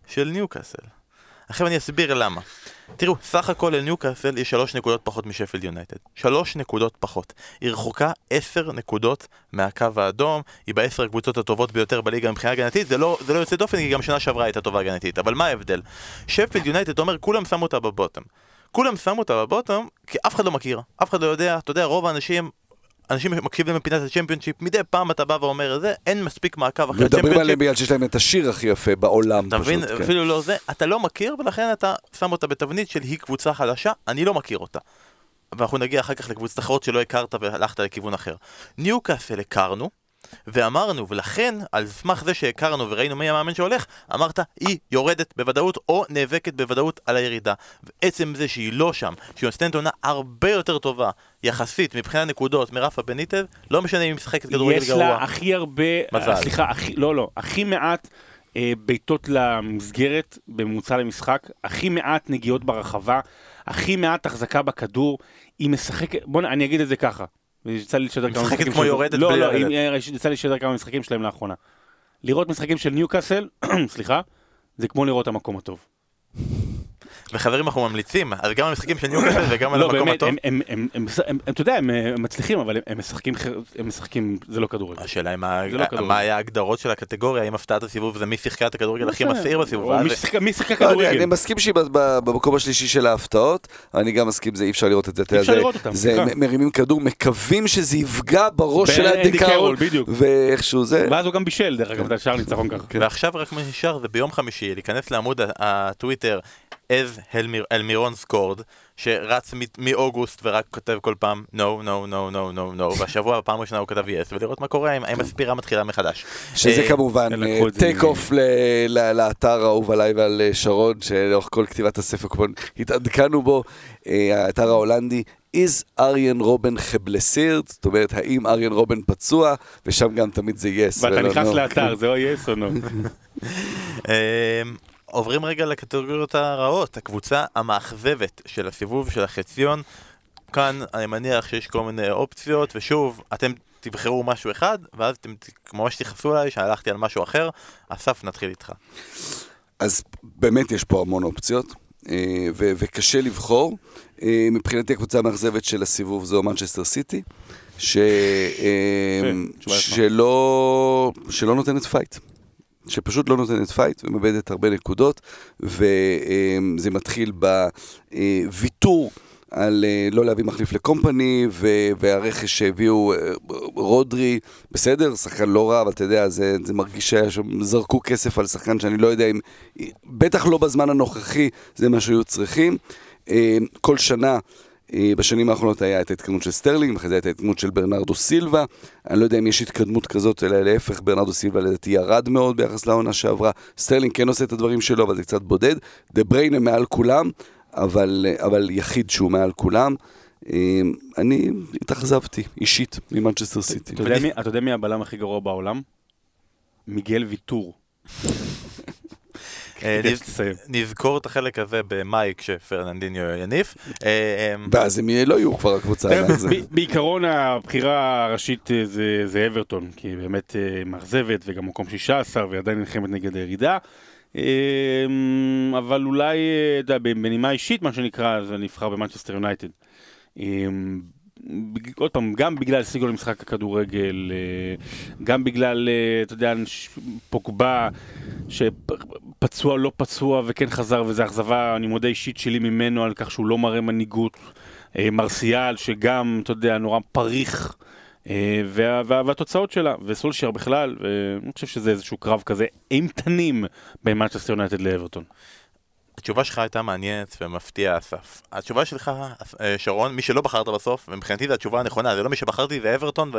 של ניוקאסל. עכשיו אני אסביר למה. תראו, סך הכל לניוקאסל יש שלוש נקודות פחות משפילד יונייטד. שלוש נקודות פחות. היא רחוקה עשר נקודות מהקו האדום, היא בעשר הקבוצות הטובות ביותר בליגה מבחינה הגנתית, זה לא, זה לא יוצא דופן, כי גם שנה שעברה הייתה טובה הגנתית. אבל מה ההבדל? שפילד יונייטד, אומר, כולם שמו אותה בבוטום. כולם שמו אותה בבוטום, כי אף אחד לא מכיר, אף אחד לא יודע, אתה יודע, רוב האנשים... אנשים מקשיבים לפינת הצ'מפיונשיפ, מדי פעם אתה בא ואומר זה, אין מספיק מעקב אחרי מדברים הצ'מפיונשיפ. עליהם בגלל שיש להם את השיר הכי יפה בעולם. אתה מבין? פשוט, כן. אפילו לא זה, אתה לא מכיר ולכן אתה שם אותה בתבנית של היא קבוצה חלשה, אני לא מכיר אותה. ואנחנו נגיע אחר כך לקבוצות אחרות שלא הכרת והלכת לכיוון אחר. ניוקאסל הכרנו, ואמרנו, ולכן, על סמך זה שהכרנו וראינו מי המאמן שהולך, אמרת, היא יורדת בוודאות או נאבקת בוודאות על הירידה. ועצם זה שהיא לא שם, שהיא נותנת עונה הרבה יותר טובה, יחסית, מבחינת נקודות, מרפה בניטב, לא משנה אם היא משחקת כדורגל יש גרוע. לה הכי הרבה, מזל. סליחה, הכי, לא, לא, הכי מעט אה, בעיטות למסגרת בממוצע למשחק, הכי מעט נגיעות ברחבה, הכי מעט החזקה בכדור, היא משחקת, בוא נ- אני אגיד את זה ככה. יצא לי לשדר כמה משחקים כמו יורדת לא, לא, אה, יצא לי לשדר כמה משחקים שלהם לאחרונה. לראות משחקים של ניוקאסל, סליחה, זה כמו לראות המקום הטוב. וחברים, אנחנו ממליצים, אז גם המשחקים של ניוקאסל וגם על לא, המקום הטוב. אתה יודע, הם מצליחים, אבל הם- משחקים, הם משחקים, זה לא כדורגל. השאלה היא מה, לא. מה היה ההגדרות של הקטגוריה, האם הפתעת הסיבוב זה מי שיחקה את הכדורגל הכי מסעיר בסיבוב, מי שיחק- מי שיחק לא, אני- כדורגל? אני מסכים שהיא במקום השלישי של ההפתעות, אני גם מסכים, זה אי אפשר לראות את זה. יודע, אפשר זה- לראות אותם, מרימים כדור, מקווים שזה יפגע בראש של בדיוק. ואיכשהו זה. ואז הוא גם בישל, דרך אגב, את השער ניצחון ככה. כן. ועכשיו רק מה שנשאר זה ביום חמישי להיכנס לעמוד הטוויטר אז אלמירון סקורד, שרץ מ- מאוגוסט ורק כותב כל פעם no, no, no, no, no, no, והשבוע בפעם הראשונה הוא כתב yes, ולראות מה קורה, אם האם הספירה מתחילה מחדש. שזה אה, כמובן take off לאתר האהוב עליי ועל אה, שרון, שלאורך כל כתיבת הספר כמובן התעדכנו בו, אה, האתר ההולנדי. is אריאן רובן geblesseerd, זאת אומרת, האם אריאן רובן פצוע, ושם גם תמיד זה yes. ואתה נכנס. לאתר, זה או yes או no. עוברים רגע לקטגוריות הרעות, הקבוצה המאכזבת של הסיבוב של החציון. כאן אני מניח שיש כל מיני אופציות, ושוב, אתם תבחרו משהו אחד, ואז אתם ממש תכעסו עליי שהלכתי על משהו אחר. אסף, נתחיל איתך. אז באמת יש פה המון אופציות, אה, ו- וקשה לבחור. אה, מבחינתי הקבוצה המאכזבת של הסיבוב זו מנצ'סטר סיטי, ש- אה. שלא, שלא נותנת פייט. שפשוט לא נותנת פייט ומאבדת הרבה נקודות, וזה מתחיל בוויתור על אה, לא להביא מחליף לקומפני, ו- והרכש שהביאו אה, רודרי, בסדר, שחקן לא רע, אבל אתה יודע, זה, זה מרגיש שהיה שם, זרקו כסף על שחקן שאני לא יודע אם, בטח לא בזמן הנוכחי, זה מה שהיו צריכים. אה, כל שנה, בשנים האחרונות היה את ההתקדמות של סטרלינג, אחרי זה הייתה ההתקדמות של ברנרדו סילבה. אני לא יודע אם יש התקדמות כזאת, אלא להפך, ברנרדו סילבה לדעתי ירד מאוד ביחס לעונה שעברה. סטרלינג כן עושה את הדברים שלו, אבל זה קצת בודד. דה בריינה מעל כולם, אבל, אבל יחיד שהוא מעל כולם. אה, אני התאכזבתי אישית ממנצ'סטר סיטי. אתה יודע מי הבלם הכי גרוע בעולם? מיגל ויטור. אה, כדי נז- שתסיים. נזכור את החלק הזה במאי כשפרננדיניו יניף. אה, אמ, ואז הם לא יהיו כבר הקבוצה. ב- בעיקרון הבחירה הראשית אה, זה, אברטון, כי היא באמת אה, מאכזבת וגם מקום 16 ועדיין נלחמת נגד הירידה. אה, אבל אולי, אה, אתה יודע, בנימה אישית מה שנקרא, אז אני אבחר במנצ'סטר יונייטד. עוד פעם, גם בגלל סיגול למשחק הכדורגל, אה, גם בגלל, אה, אתה יודע, פוגבה, שפצוע לא פצוע וכן חזר, וזו אכזבה, אני מודה אישית שלי ממנו על כך שהוא לא מראה מנהיגות. אה, מרסיאל, שגם, אתה יודע, נורא פריך, וה, וה, והתוצאות שלה, וסולשייר בכלל, ואני חושב שזה איזשהו קרב כזה אימתנים בין מנצ'סטר יונייטד לאברטון. התשובה שלך הייתה מעניינת ומפתיעה, אסף. התשובה שלך, אה, שרון, מי שלא בחרת בסוף, ומבחינתי זו התשובה הנכונה, זה לא מי שבחרתי, זה אברטון,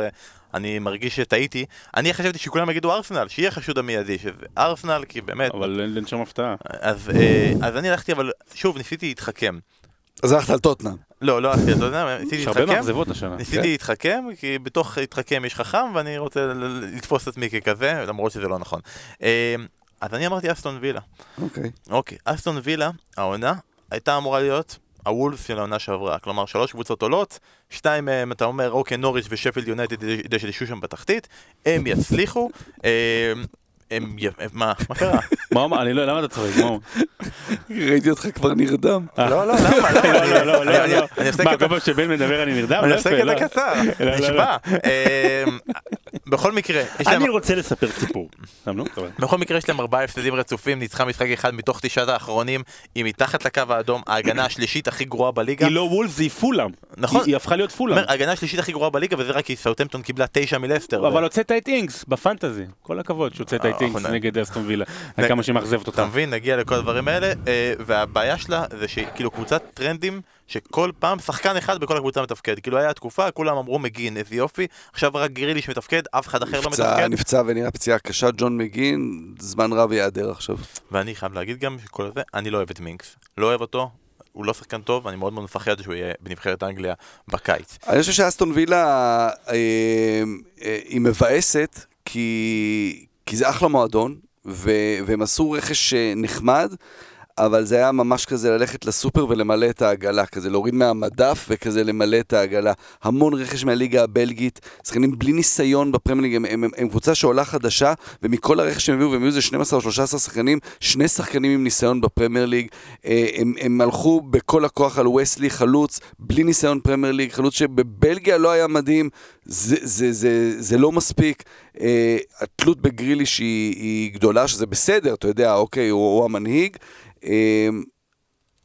ואני מרגיש שטעיתי. אני חשבתי שכולם יגידו ארסנל, שיהיה החשוד המיידי, שזה ארסנל, כי באמת... אבל אין אין שם הפתעה. אז, אה, אז אני הלכתי, אבל שוב, ניסיתי להתחכם. אז הלכת על טוטנאם. לא, לא הלכתי, אתה יודע, ניסיתי יש הרבה להתחכם. מאכזבות השנה. ניסיתי להתחכם, כי בתוך להתחכם יש חכם, ואני רוצה לתפוס את עצמי ככזה, למרות שזה לא נכון. אה, אז אני אמרתי אסטון וילה. אוקיי. אוקיי, אסטון וילה, העונה, הייתה אמורה להיות הוולף של העונה שעברה. כלומר, שלוש קבוצות עולות, שתיים מהם, אתה אומר, אוקיי, נוריץ' ושפילד יונייטד כדי שישו שם בתחתית, הם יצליחו, אה, הם... י- מה? מה קרה? מה אומר? אני לא, למה אתה צוחק? מה אומר? ראיתי אותך כבר נרדם. לא, לא, למה? לא, לא, לא, לא, אני- לא. מה, כל פעם שבן מדבר אני נרדם? אני לא עושה לא. קטע קצר, לא, לא, נשבע. בכל מקרה, יש להם... אני רוצה לספר סיפור. טוב. בכל מקרה יש להם ארבעה הפסדים רצופים, ניצחה משחק אחד מתוך תשעת האחרונים, היא מתחת לקו האדום, ההגנה השלישית הכי גרועה בליגה. היא לא וולבס, היא פולאם. נכון. היא- הפכה להיות פולאם. ההגנה השלישית הכי גרועה בליגה, וזה רק כי סאוטמפטון קיבלה תשע מלסטר. אבל הוצאת את אינגס בפנטזי. כל הכבוד שהוצאת את אה, אינגס נכון. נגד אסטון וילה. כמה שהיא מאכזבת אותך. אתה מבין, נגיע לכל הדברים האלה, אה, והבעיה שלה זה שהיא כאילו קבוצת טרנדים, שכל פעם שחקן אחד בכל הקבוצה מתפקד. כאילו היה תקופה, כולם אמרו מגין, איזה יופי, עכשיו רק גריליש מתפקד, אף אחד אחר לא נפצע, מתפקד. נפצע ונראה פציעה קשה, ג'ון מגין, זמן רב ייעדר עכשיו. ואני חייב להגיד גם שכל זה, אני לא אוהב את מינקס. לא אוהב אותו, הוא לא שחקן טוב, אני מאוד מאוד מפחד שהוא יהיה בנבחרת אנגליה בקיץ. אני חושב שאסטון וילה אה, אה, היא מבאסת, כי, כי זה אחלה מועדון, ו, והם עשו רכש אה, נחמד, אבל זה היה ממש כזה ללכת לסופר ולמלא את העגלה, כזה להוריד מהמדף וכזה למלא את העגלה. המון רכש מהליגה הבלגית, שחקנים בלי ניסיון בפרמייר ליג, הם, הם, הם, הם קבוצה שעולה חדשה, ומכל הרכש שהם הביאו, והם הביאו איזה 12 או 13 שחקנים, שני שחקנים עם ניסיון בפרמייר ליג, אה, הם, הם הלכו בכל הכוח על וסלי, חלוץ, בלי ניסיון פרמייר ליג, חלוץ שבבלגיה לא היה מדהים, זה, זה, זה, זה לא מספיק. אה, התלות בגריליש היא, היא גדולה, שזה בסדר, אתה יודע, אוקיי, הוא, הוא המנהיג. אה,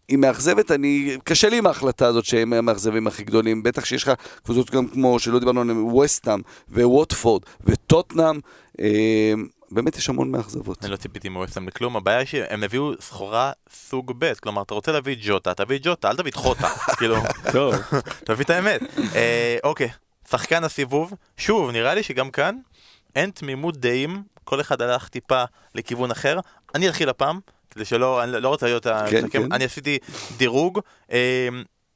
היא מאכזבת, אני, קשה לי עם ההחלטה הזאת שהם המאכזבים הכי גדולים, בטח שיש לך קבוצות גם כמו שלא דיברנו עליהן, ווסטהאם וווטפורד וטוטנאם, אה, באמת יש המון מאכזבות. אני לא ציפיתי מווסטהאם לכלום, הבעיה היא שהם הביאו סחורה סוג ב', כלומר, אתה רוצה להביא ג'וטה, תביא ג'וטה, אל תביא חוטה, כאילו, טוב, תביא את האמת. אה, אוקיי, שחקן הסיבוב, שוב, נראה לי שגם כאן אין תמימות דעים, כל אחד הלך טיפה לכיוון אחר. אני אתחיל הפעם, כדי שלא, אני לא רוצה להיות כן, המסכם, כן. אני עשיתי דירוג, אה,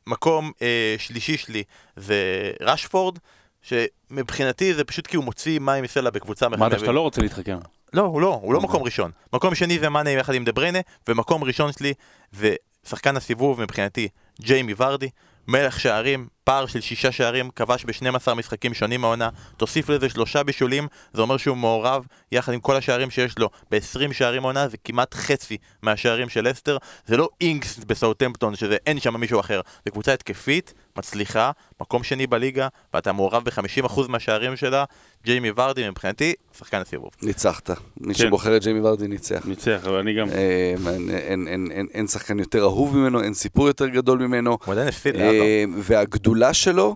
מקום אה, שלישי שלי זה רשפורד, שמבחינתי זה פשוט כי הוא מוציא מים מסלע בקבוצה אמרת שאתה לא רוצה להתחכם. לא, הוא לא, הוא לא אוקיי. מקום ראשון. מקום שני זה מאנה יחד עם דה בריינה, ומקום ראשון שלי זה שחקן הסיבוב מבחינתי, ג'יימי ורדי, מלך שערים, פער של שישה שערים, כבש ב-12 משחקים שונים מהעונה, תוסיף לזה שלושה בישולים, זה אומר שהוא מעורב יחד עם כל השערים שיש לו ב-20 שערים העונה, זה כמעט חצי מהשערים של אסטר, זה לא אינקס בסאוטמפטון, שזה אין שם מישהו אחר, זה קבוצה התקפית, מצליחה, מקום שני בליגה, ואתה מעורב ב-50% מהשערים שלה, ג'יימי ורדי מבחינתי, שחקן הסיבוב. ניצחת. מי כן. שבוחר את ג'יימי ורדי ניצח. ניצח, אבל אני גם... אה, אין- אין- אין- אין- אין שחקן יותר אהוב ממנו, אין סיפור יותר גדול ממנו. הוא עדיין הפסיד לאלו. אה, והגדולה שלו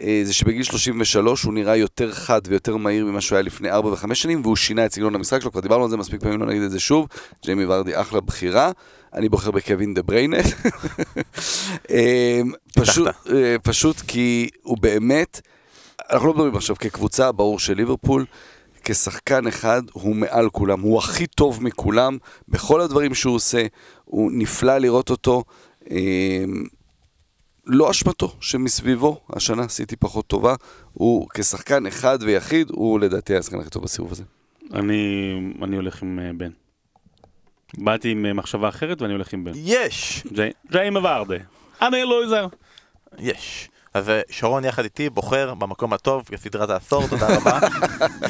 אה, זה שבגיל 33 הוא נראה יותר חד ויותר מהיר ממה שהוא היה לפני 4 ו-5 שנים, והוא שינה את סגנון המשחק שלו, כבר דיברנו על זה מספיק פעמים, לא נגיד את זה שוב. ג'יימי ורדי אחלה בחירה, אני בוחר בקווין דה בריינה. אה, פשוט, אה, פשוט כי הוא באמת, אנחנו לא מדברים עכשיו כקבוצה, ברור של ליברפול. כשחקן אחד הוא מעל כולם, הוא הכי טוב מכולם בכל הדברים שהוא עושה, הוא נפלא לראות אותו. לא אשמתו שמסביבו, השנה סיטי פחות טובה, הוא כשחקן אחד ויחיד, הוא לדעתי השחקן הכי טוב בסיבוב הזה. אני אני הולך עם אה, בן. באתי עם אה, מחשבה אחרת ואני הולך עם בן. יש! ג'יי- ג'יימי ורדה. אני לא לוזר. יש. אז אה, שרון יחד איתי בוחר במקום הטוב כסדרת העשור, תודה רבה.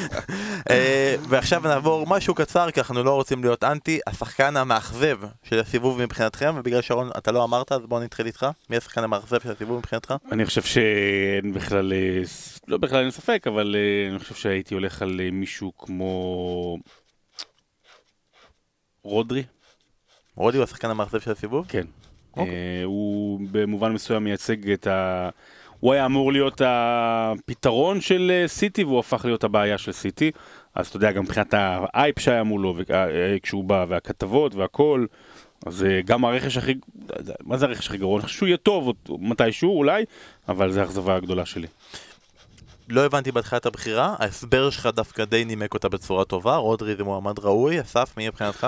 אה, ועכשיו נעבור משהו קצר, כי אנחנו לא רוצים להיות אנטי, השחקן המאכזב של הסיבוב מבחינתכם, ובגלל שרון אתה לא אמרת, אז בואו נתחיל איתך. מי השחקן המאכזב של הסיבוב מבחינתך? אני חושב שאין בכלל, אה, לא בכלל אין ספק, אבל אני חושב שהייתי הולך על מישהו כמו רודרי. רודי הוא השחקן המאכזב של הסיבוב? כן. אוקיי. אה, הוא במובן מסוים מייצג את ה... הוא היה אמור להיות הפתרון של אה, סיטי והוא הפך להיות הבעיה של סיטי. אז אתה יודע, גם מבחינת האייפ שהיה מולו, אה, כשהוא בא, והכתבות והכל, אז גם הרכש הכי... מה זה הרכש הכי גרוע? אני חושב שהוא יהיה טוב מתישהו אולי, אבל זו האכזבה הגדולה שלי. לא הבנתי בהתחלה את הבחירה, ההסבר שלך דווקא די נימק אותה בצורה טובה, רודרי זה מועמד ראוי, אסף, מי מבחינתך?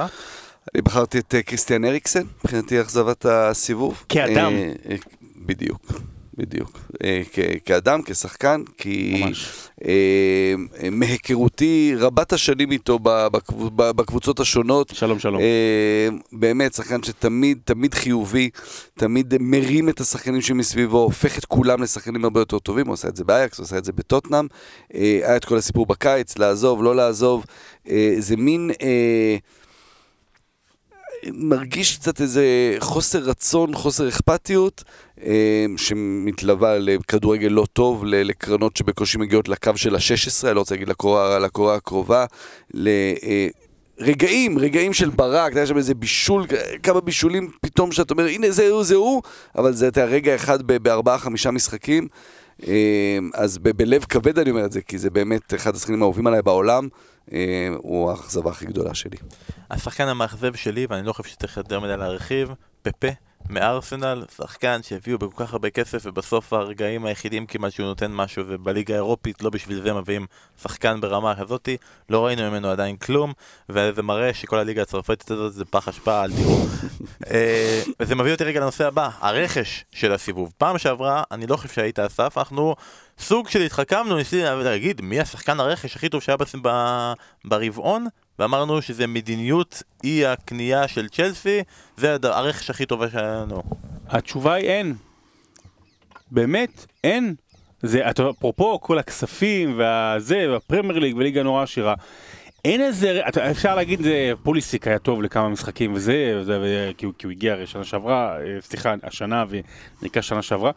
אני בחרתי את אה, קריסטיאן אריקסן, מבחינתי אכזבת הסיבוב. כאדם. אה, אה, בדיוק, בדיוק. אה, כאדם, כשחקן, כי ממש. אה, אה, מהיכרותי רבת השנים איתו בקבוצות השונות, שלום שלום. אה, באמת, שחקן שתמיד, תמיד חיובי, תמיד מרים את השחקנים שמסביבו, הופך את כולם לשחקנים הרבה יותר טובים, הוא עשה את זה באייקס, הוא עשה את זה בטוטנאם, אה, היה את כל הסיפור בקיץ, לעזוב, לא לעזוב, אה, זה מין... אה, מרגיש קצת איזה חוסר רצון, חוסר אכפתיות, אה, שמתלווה לכדורגל לא טוב, ל- לקרנות שבקושי מגיעות לקו של ה-16, אני לא רוצה להגיד לקורה, לקורה הקרובה, לרגעים, רגעים של ברק, היה שם איזה בישול, כמה בישולים פתאום שאתה אומר, הנה זה הוא, זה הוא, אבל זה אתה רגע אחד ב- בארבעה, חמישה משחקים. אה, אז בלב כבד אני אומר את זה, כי זה באמת אחד השחקנים האהובים עליי בעולם, אה, הוא האכזבה הכי גדולה שלי. השחקן המאכזב שלי, ואני לא חושב שצריך יותר מדי להרחיב, פפה מארסנל, שחקן שהביאו בכל כך הרבה כסף ובסוף הרגעים היחידים כמעט שהוא נותן משהו ובליגה האירופית לא בשביל זה מביאים שחקן ברמה כזאתי, לא ראינו ממנו עדיין כלום וזה מראה שכל הליגה הצרפתית הזאת זה פח אשפה, אל תראו. אה, וזה מביא אותי רגע לנושא הבא, הרכש של הסיבוב. פעם שעברה, אני לא חושב שהיית אסף, אנחנו סוג של התחכמנו, ניסיתי להגיד מי השחקן הרכש הכי טוב שהיה ברבעון ואמרנו שזה מדיניות אי הקנייה של צ'לסי, זה הרכש הכי טובה שהיה לנו. התשובה היא אין. באמת, אין. זה, אפרופו כל הכספים והזה, והפרמייר ליג וליגה נורא עשירה. אין איזה, אפשר להגיד זה פוליסיק היה טוב לכמה משחקים וזה וזה כי, הוא, כי הוא הגיע הרי שנה שעברה, אה, סליחה, השנה ונקרא שנה שעברה.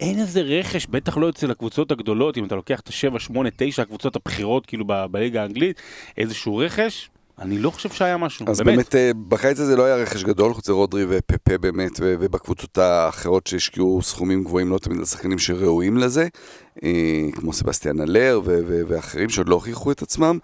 אין איזה רכש, בטח לא אצל הקבוצות הגדולות, אם אתה לוקח את ה-7, 8, 9 הקבוצות הבכירות כאילו בליגה האנגלית, איזשהו רכש, אני לא חושב שהיה משהו, אז באמת, אה, בקיץ הזה לא היה רכש גדול, חוץ מרודרי ופפה באמת, ובקבוצות האחרות שהשקיעו סכומים גבוהים, לא תמיד לשחקנים שראויים לזה. אה, כמו סבסטיאן אלר ואחרים שעוד לא הוכיחו את עצמם.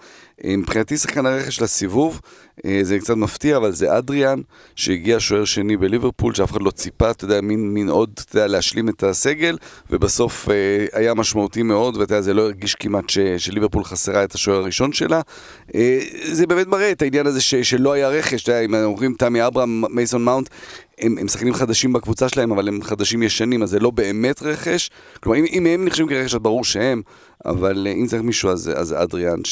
אה, מבחינתי שחקן הרכש לסיבוב, אה, זה קצת מפתיע, אבל זה אדריאן, שהגיע שוער שני בליברפול, שאף אחד לא ציפה, אתה יודע, מין, מין עוד, אתה יודע, להשלים את הסגל, ובסוף היה משמעותי מאוד, ואתה יודע, זה לא הרגיש כמעט ש- שליברפול חסרה את השוער הראשון שלה. זה באמת מראה את העניין הזה ש- שלא היה רכש, אתה יודע, אם אומרים תמי אברהם, מייסון מאונט, הם, הם שחקנים חדשים בקבוצה שלהם, אבל הם חדשים ישנים, אז זה לא באמת רכש. כלומר, אם, אם הם נחשבים כרכש, אז ברור שהם, אבל אה, אם צריך מישהו, אז, אז אדריאן,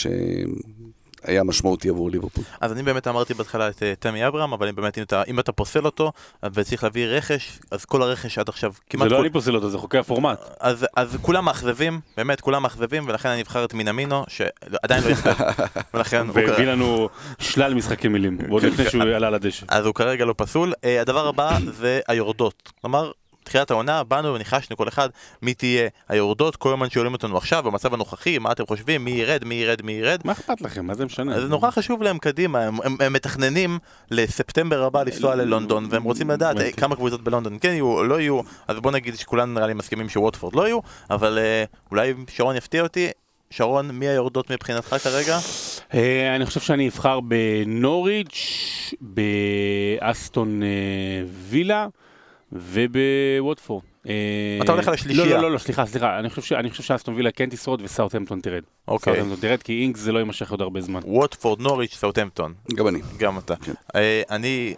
שהיה משמעותי עבור ליברפול. אז אני באמת אמרתי בהתחלה את אה, תמי אברהם, אבל אם באמת אם אתה, אם אתה פוסל אותו וצריך להביא רכש, אז כל הרכש עד עכשיו כמעט... זה לא כול- אני פוסל אותו, זה חוקי הפורמט. אז, אז כולם מאכזבים, באמת כולם מאכזבים, ולכן אני אבחר את מינמינו, שעדיין לא יכתב, ולכן הוא והביא לנו שלל משחקי מילים, עוד לפני שהוא עלה לדשא. אז הוא כרגע לא פסול. אה, הדבר הבא זה היורדות. כלומר, תחילת העונה, באנו וניחשנו כל אחד מי תהיה היורדות, כל הזמן שואלים אותנו עכשיו, במצב הנוכחי, מה אתם חושבים, מי ירד, מי ירד, מי ירד. מה אכפת לכם? מה זה משנה? זה נורא חשוב להם קדימה, הם, הם, הם מתכננים לספטמבר הבא לנסוע ללונדון, והם רוצים לדעת אה, כמה קבוצות בלונדון כן יהיו או לא יהיו, אז בוא נגיד שכולנו נראה לי מסכימים שווטפורד לא יהיו, אבל אה, אולי שרון יפתיע אותי. שרון, מי היורדות מבחינתך כרגע? אה, אני חושב שאני אבחר בנוריץ', באסטון אה, וילה ובווטפורד. אה, אתה הולך על השלישייה. לא, לא, לא, לא, סליחה, סליחה. אני חושב שאסטון וילה כן תשרוד וסאוטהמפטון תרד. אוקיי. סאוטהמפטון תרד כי אינקס זה לא יימשך עוד הרבה זמן. ווטפורד, נוריץ', סאוטהמפטון. גם אני. גם אתה. כן. אה, אני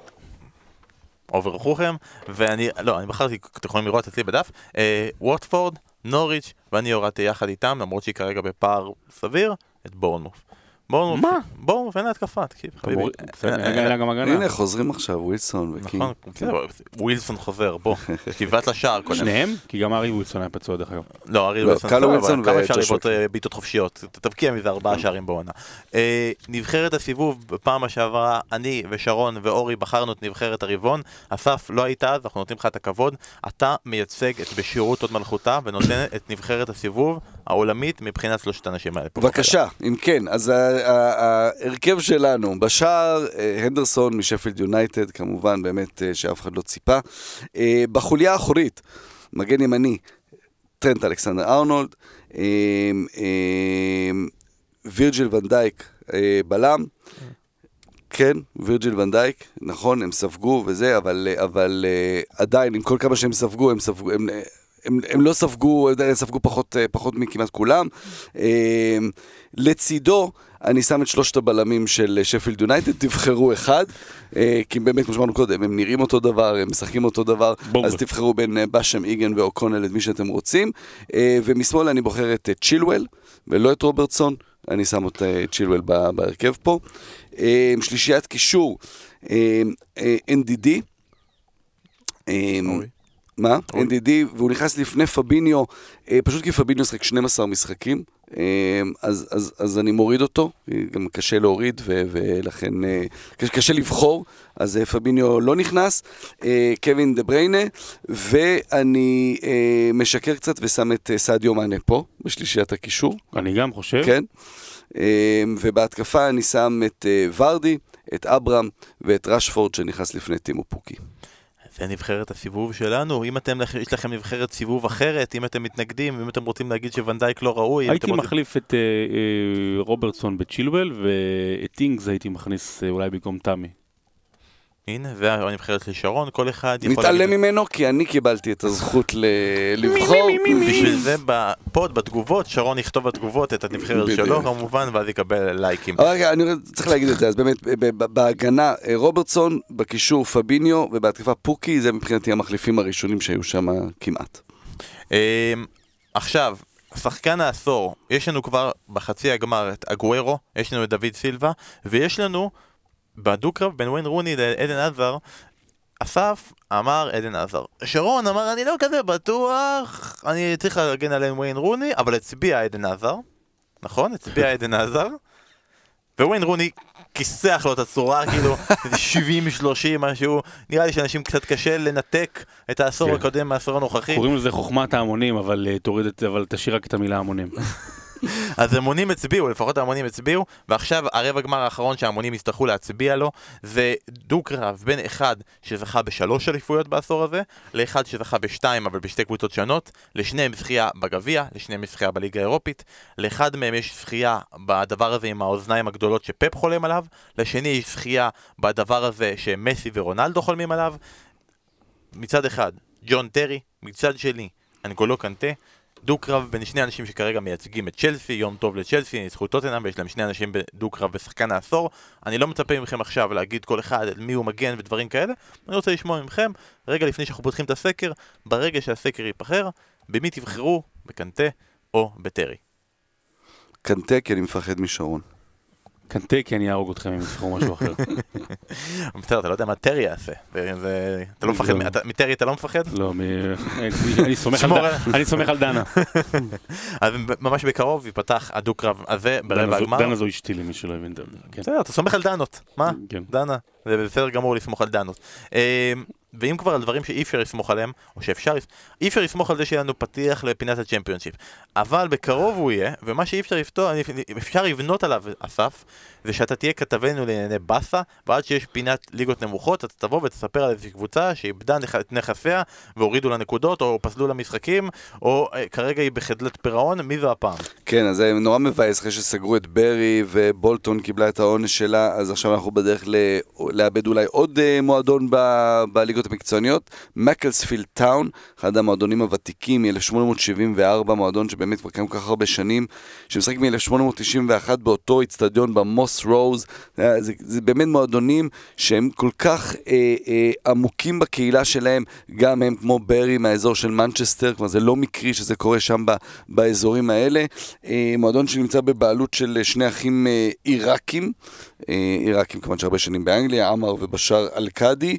עובר רוחכם, ואני, לא, אני בחרתי, אתם יכולים לראות אצלי בדף, אה, ווטפורד, נוריץ', ואני הורדתי יחד איתם, למרות שהיא כרגע בפער סביר, את בורנמות'. בורנמות', מה? בורנמות' אין לה התקפה, תקשיב, חביבי. אה. הנה, חוזרים עכשיו, ווילסון וקינג. נכון, ווילסון חוזר, בוא, שיבת לשער קודם. שניהם? כי גם הארי ווילסון היה פצוע דרך אגב. לא, הארי לא, ווילסון, ווילסון כמה אפשר לבעוט אה, בעיטות חופשיות? תבקיע מזה ארבעה שערים בעונה. אה, נבחרת הסיבוב, בפעם שעברה, אני ושרון ואורי בחרנו את נבחרת הרבעון. אסף, לא היית אז, אנחנו נותנים לך את הכבוד. אתה מייצג את בשירות הוד מלכותה ונותן את נבחרת הסיבוב העולמית מבחינת שלושת האנשים האלה. בבקשה, אם כן, אז ההרכב שלנו, בשער, אה, הנדרסון משפילד יונייטד, כמובן, באמת אה, שאף אחד לא ציפה. אה, בחוליה האחורית, מגן ימני, טרנט אלכסנדר ארנולד, וירג'יל ונדייק בלם. כן, וירג'יל ונדייק, נכון, הם ספגו וזה, אבל, אבל עדיין, עם כל כמה שהם ספגו, הם ספגו, הם, הם, הם לא ספגו, הם ספגו פחות, אה, פחות מכמעט כולם. Uh, לצידו, אני שם את שלושת הבלמים של שפילד יונייטד, תבחרו אחד, כי באמת, כמו שאמרנו קודם, הם נראים אותו דבר, הם משחקים אותו דבר, בונגו. אז תבחרו בין אה, באשם, איגן ואוקונל, את מי שאתם רוצים. ומשמאל אני בוחר את אה, צ'ילואל, ולא את רוברטסון, אני שם את אה, צ'ילואל בהרכב פה. אה, שלישיית קישור, אה, אה, NDD. אה, אורי. מה? NDD, והוא נכנס לפני פביניו, אה, פשוט כי פביניו שחק 12 משחקים, אה, אז, אז, אז אני מוריד אותו, אה, גם קשה להוריד ו, ולכן קשה, לבחור, אז פביניו לא נכנס, קווין דה בריינה, ואני משקר קצת ושם את סעדיו מאנה פה, בשלישיית הקישור. אני גם חושב. כן. ובהתקפה אני שם את ורדי, את אברהם ואת רשפורד שנכנס לפני טימו פוקי. זה נבחרת הסיבוב שלנו, אם אתם, יש לכם נבחרת סיבוב אחרת, אם אתם מתנגדים, אם אתם רוצים להגיד שוונדייק לא ראוי, הייתי רוצים... מחליף את אה, אה, רוברטסון בצ'ילואל ואת אינגס הייתי מכניס אה, אולי במקום תמי. הנה, זה הנבחרת של שרון, כל אחד יכול מתעלם. ממנו כי אני קיבלתי את הזכות ל- לבחור. בשביל זה בפוד, בתגובות, שרון יכתוב בתגובות את הנבחרת. שלו כמובן, ואז יקבל לייקים. רגע, אני צריך להגיד את זה, אז באמת, ב- ב- בהגנה אה, רוברטסון, בקישור פביניו ובהתקפה פוקי, זה מבחינתי המחליפים הראשונים שהיו שם כמעט. אמ, עכשיו, שחקן העשור, יש לנו כבר בחצי הגמר את אגוארו, יש לנו את דוד סילבה, ויש לנו בדו-קרב בין ווין רוני לעדן עזר, אסף אמר עדן עזר. שרון אמר אני לא כזה בטוח, אני צריך להגן על ווין רוני, אבל הצביע עדן עזר, נכון? הצביע עדן עזר, וווין רוני כיסח לו את הצורה, כאילו, 70-30 משהו, נראה לי שאנשים קצת קשה לנתק את העשור כן. הקודם מהעשור הנוכחי. קוראים לזה חוכמת ההמונים, אבל אה, תוריד את אבל תשאיר רק את המילה המונים. אז המונים הצביעו, לפחות המונים הצביעו, ועכשיו הרבע גמר האחרון שההמונים יצטרכו להצביע לו, זה דו-קרב בין אחד שזכה בשלוש אליפויות בעשור הזה, לאחד שזכה בשתיים אבל בשתי קבוצות שונות, לשניהם זכייה בגביע, לשניהם זכייה בליגה האירופית, לאחד מהם יש זכייה בדבר הזה עם האוזניים הגדולות שפפ חולם עליו, לשני יש זכייה בדבר הזה שמסי ורונלדו חולמים עליו. מצד אחד, ג'ון טרי, מצד שני, אנגולו קנטה. דו-קרב בין שני אנשים שכרגע מייצגים את צ'לסי, יום טוב לצ'לסי, ניצחו טוטנאם ויש להם שני אנשים בדו-קרב בשחקן העשור. אני לא מצפה מכם עכשיו להגיד כל אחד מי הוא מגן ודברים כאלה, אני רוצה לשמוע מכם, רגע לפני שאנחנו פותחים את הסקר, ברגע שהסקר ייבחר, במי תבחרו, בקנטה או בטרי. קנטה, כי אני מפחד משרון. קנטה כי אני אהרוג אתכם אם תבחרו משהו אחר. בסדר, אתה לא יודע מה טרי יעשה. אתה לא מפחד, לא. אתה- מטרי אתה לא מפחד? לא, אני סומך על דנה. אז ממש בקרוב ייפתח הדו-קרב הזה ברבע דנה הגמר. דנה זו אשתי למי שלא הבין. כן. בסדר, אתה סומך על דנות, מה? כן. דנה, זה בסדר גמור לסמוך על דנות. ואם כבר על דברים שאי אפשר לסמוך עליהם, או שאפשר, אי אפשר לסמוך על זה שיהיה לנו פתיח לפינת הצ'מפיונשיפ. אבל בקרוב הוא יהיה, ומה שאי אפשר לפתור, אפשר לבנות עליו, אסף, זה שאתה תהיה כתבנו לענייני באסה, ועד שיש פינת ליגות נמוכות, אתה תבוא ותספר על איזושהי קבוצה שאיבדה את נכסיה, והורידו לה נקודות, או פסלו לה משחקים, או אה, כרגע היא בחדלת פירעון, מי זו הפעם? כן, אז זה נורא מבאס אחרי שסגרו את ברי ובולטון קיבלה את העונש שלה, אז עכשיו אנחנו בדרך לאבד אולי עוד אה, מועדון ב- בליגות המקצועניות. מקלספילד טאון, אחד המועדונים הוותיקים מ-1874, מועדון שבאמת כבר קיים כל כך הרבה שנים, שמשחק מ-1891 באותו איצטדיון במוס רוז. אה, זה, זה באמת מועדונים שהם כל כך אה, אה, עמוקים בקהילה שלהם, גם הם כמו ברי מהאזור של מנצ'סטר, כלומר זה לא מקרי שזה קורה שם ב, באזורים האלה. אה, מועדון שנמצא בבעלות של שני אחים אה, עיראקים, אה, עיראקים כמובן שהרבה שנים באנגליה, עמר ובשאר אל-קאדי,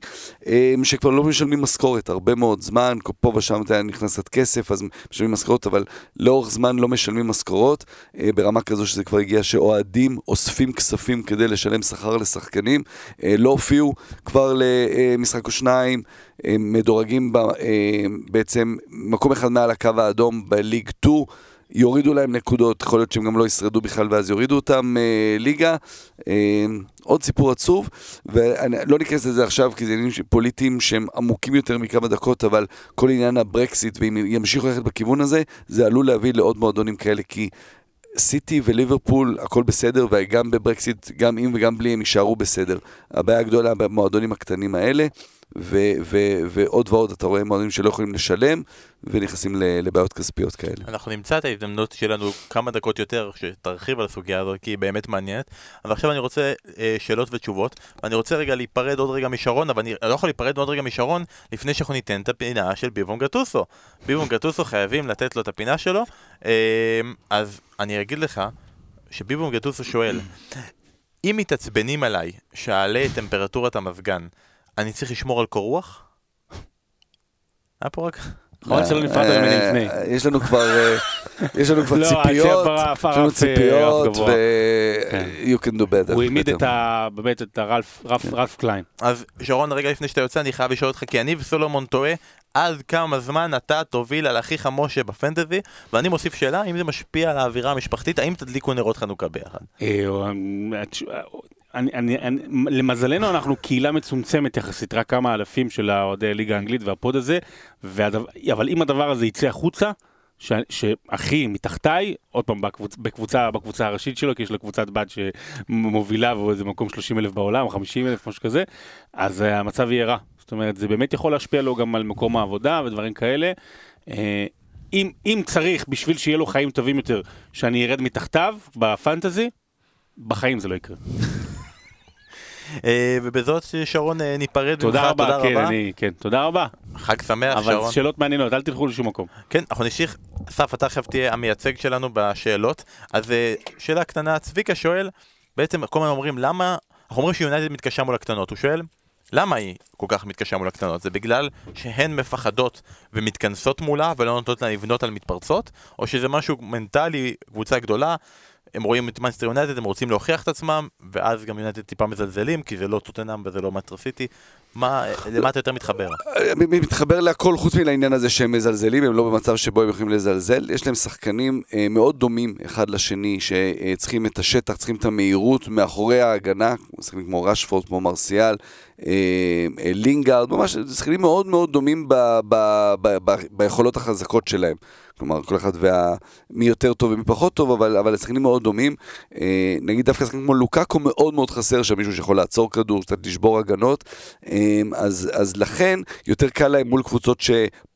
אה, שכבר לא משלמים משכורת הרבה מאוד זמן, פה ושם אתה יודע, נכנס קצת כסף, אז משלמים משכורות, אבל לאורך זמן לא משלמים משכורות, אה, ברמה כזו שזה כבר הגיע שאוהדים אוספים כספים כדי לשלם שכר לשחקנים, אה, לא הופיעו כבר למשחק או שניים, אה, מדורגים אה, בעצם מקום אחד מעל הקו האדום בליג 2, יורידו להם נקודות, יכול להיות שהם גם לא ישרדו בכלל ואז יורידו אותם אה, ליגה. אה, עוד סיפור עצוב, ולא ניכנס לזה עכשיו כי זה עניינים פוליטיים שהם עמוקים יותר מכמה דקות, אבל כל עניין הברקסיט, ואם ימשיכו ללכת בכיוון הזה, זה עלול להביא לעוד מועדונים כאלה, כי סיטי וליברפול הכל בסדר, וגם בברקסיט, גם עם וגם בלי הם יישארו בסדר. הבעיה הגדולה במועדונים הקטנים האלה, ו- ו- ועוד ועוד אתה רואה מועדונים שלא יכולים לשלם, ונכנסים לבעיות כספיות כאלה. אנחנו נמצא את ההזדמנות שיהיה לנו כמה דקות יותר שתרחיב על הסוגיה הזאת כי היא באמת מעניינת. אבל עכשיו אני רוצה אה, שאלות ותשובות. ואני רוצה רגע להיפרד עוד רגע משרון אבל אני לא יכול להיפרד עוד רגע משרון לפני שאנחנו ניתן את הפינה של ביבום גטוסו. ביבום גטוסו חייבים לתת לו את הפינה שלו. אה, אז אני אגיד לך שביבום גטוסו שואל אם מתעצבנים עליי שאעלה את טמפרטורת המזגן אני צריך לשמור על קור רוח? היה פה רק... חבל שלא נפרדת ממני לפני. אה, יש לנו כבר, אה, יש לנו כבר לא, ציפיות, יש לנו אה, ציפיות. ו- כן. you can do better. הוא העמיד. את ה... באמת את הרלף רלף קליין. אז שרון, רגע לפני שאתה יוצא, אני חייב לשאול אותך, כי אני וסולומון טועה עד כמה זמן אתה תוביל על אחיך משה בפנטזי, ואני מוסיף שאלה, האם זה משפיע על האווירה המשפחתית, האם תדליקו נרות חנוכה ביחד? אני, אני, אני, למזלנו אנחנו קהילה מצומצמת יחסית, רק כמה אלפים של האוהדי הליגה האנגלית והפוד הזה, והדבר, אבל אם הדבר הזה יצא החוצה, ש, שאחי מתחתיי, עוד פעם בקבוצ, בקבוצה, בקבוצה הראשית שלו, כי יש לו קבוצת בת שמובילה והוא איזה מקום 30 אלף בעולם, 50 אלף, משהו כזה, אז אה, המצב יהיה רע. זאת אומרת, זה באמת יכול להשפיע לו גם על מקום העבודה ודברים כאלה. אה, אם, אם צריך, בשביל שיהיה לו חיים טובים יותר, שאני ארד מתחתיו בפנטזי, בחיים זה לא יקרה. אה, ובזאת שרון אה, ניפרד תודה ממך, רבה, כן, אני, כן, תודה רבה. חג שמח, אבל שרון. שאלות מעניינות, אל תלכו לשום מקום. כן, אנחנו נמשיך, אסף, אתה עכשיו תהיה המייצג שלנו בשאלות, אז אה, שאלה קטנה, צביקה שואל, בעצם כל הזמן אומרים, למה, אנחנו אומרים שיונייטד מתקשה מול הקטנות, הוא שואל, למה היא כל כך מתקשה מול הקטנות? זה בגלל שהן מפחדות ומתכנסות מולה ולא נותנות לה לבנות על מתפרצות? או שזה משהו מנטלי, קבוצה גדולה, הם רואים את מנסטר יונייטד, הם רוצים להוכיח את עצמם, ואז גם יונייטד טיפה מזלזלים, כי זה לא טוטנאם וזה לא מטר סיטי. מה, למה אתה יותר מתחבר? אני מתחבר להכל חוץ מלעניין הזה שהם מזלזלים, הם לא במצב שבו הם יכולים לזלזל. יש להם שחקנים אה, מאוד דומים אחד לשני, שצריכים את השטח, צריכים את המהירות מאחורי ההגנה, שחקנים כמו רשפורד, כמו מרסיאל, אה, אה, לינגארד, ממש שחקנים מאוד מאוד דומים ביכולות החזקות שלהם. כלומר, כל אחד וה... מי יותר טוב ומי פחות טוב, אבל, אבל השחקנים מאוד דומים. אה, נגיד דווקא שחקנים כמו לוקאקו מאוד מאוד חסר שם מישהו שיכול לעצור כדור, קצת לשבור הגנות. אה, אז, אז לכן יותר קל להם מול קבוצות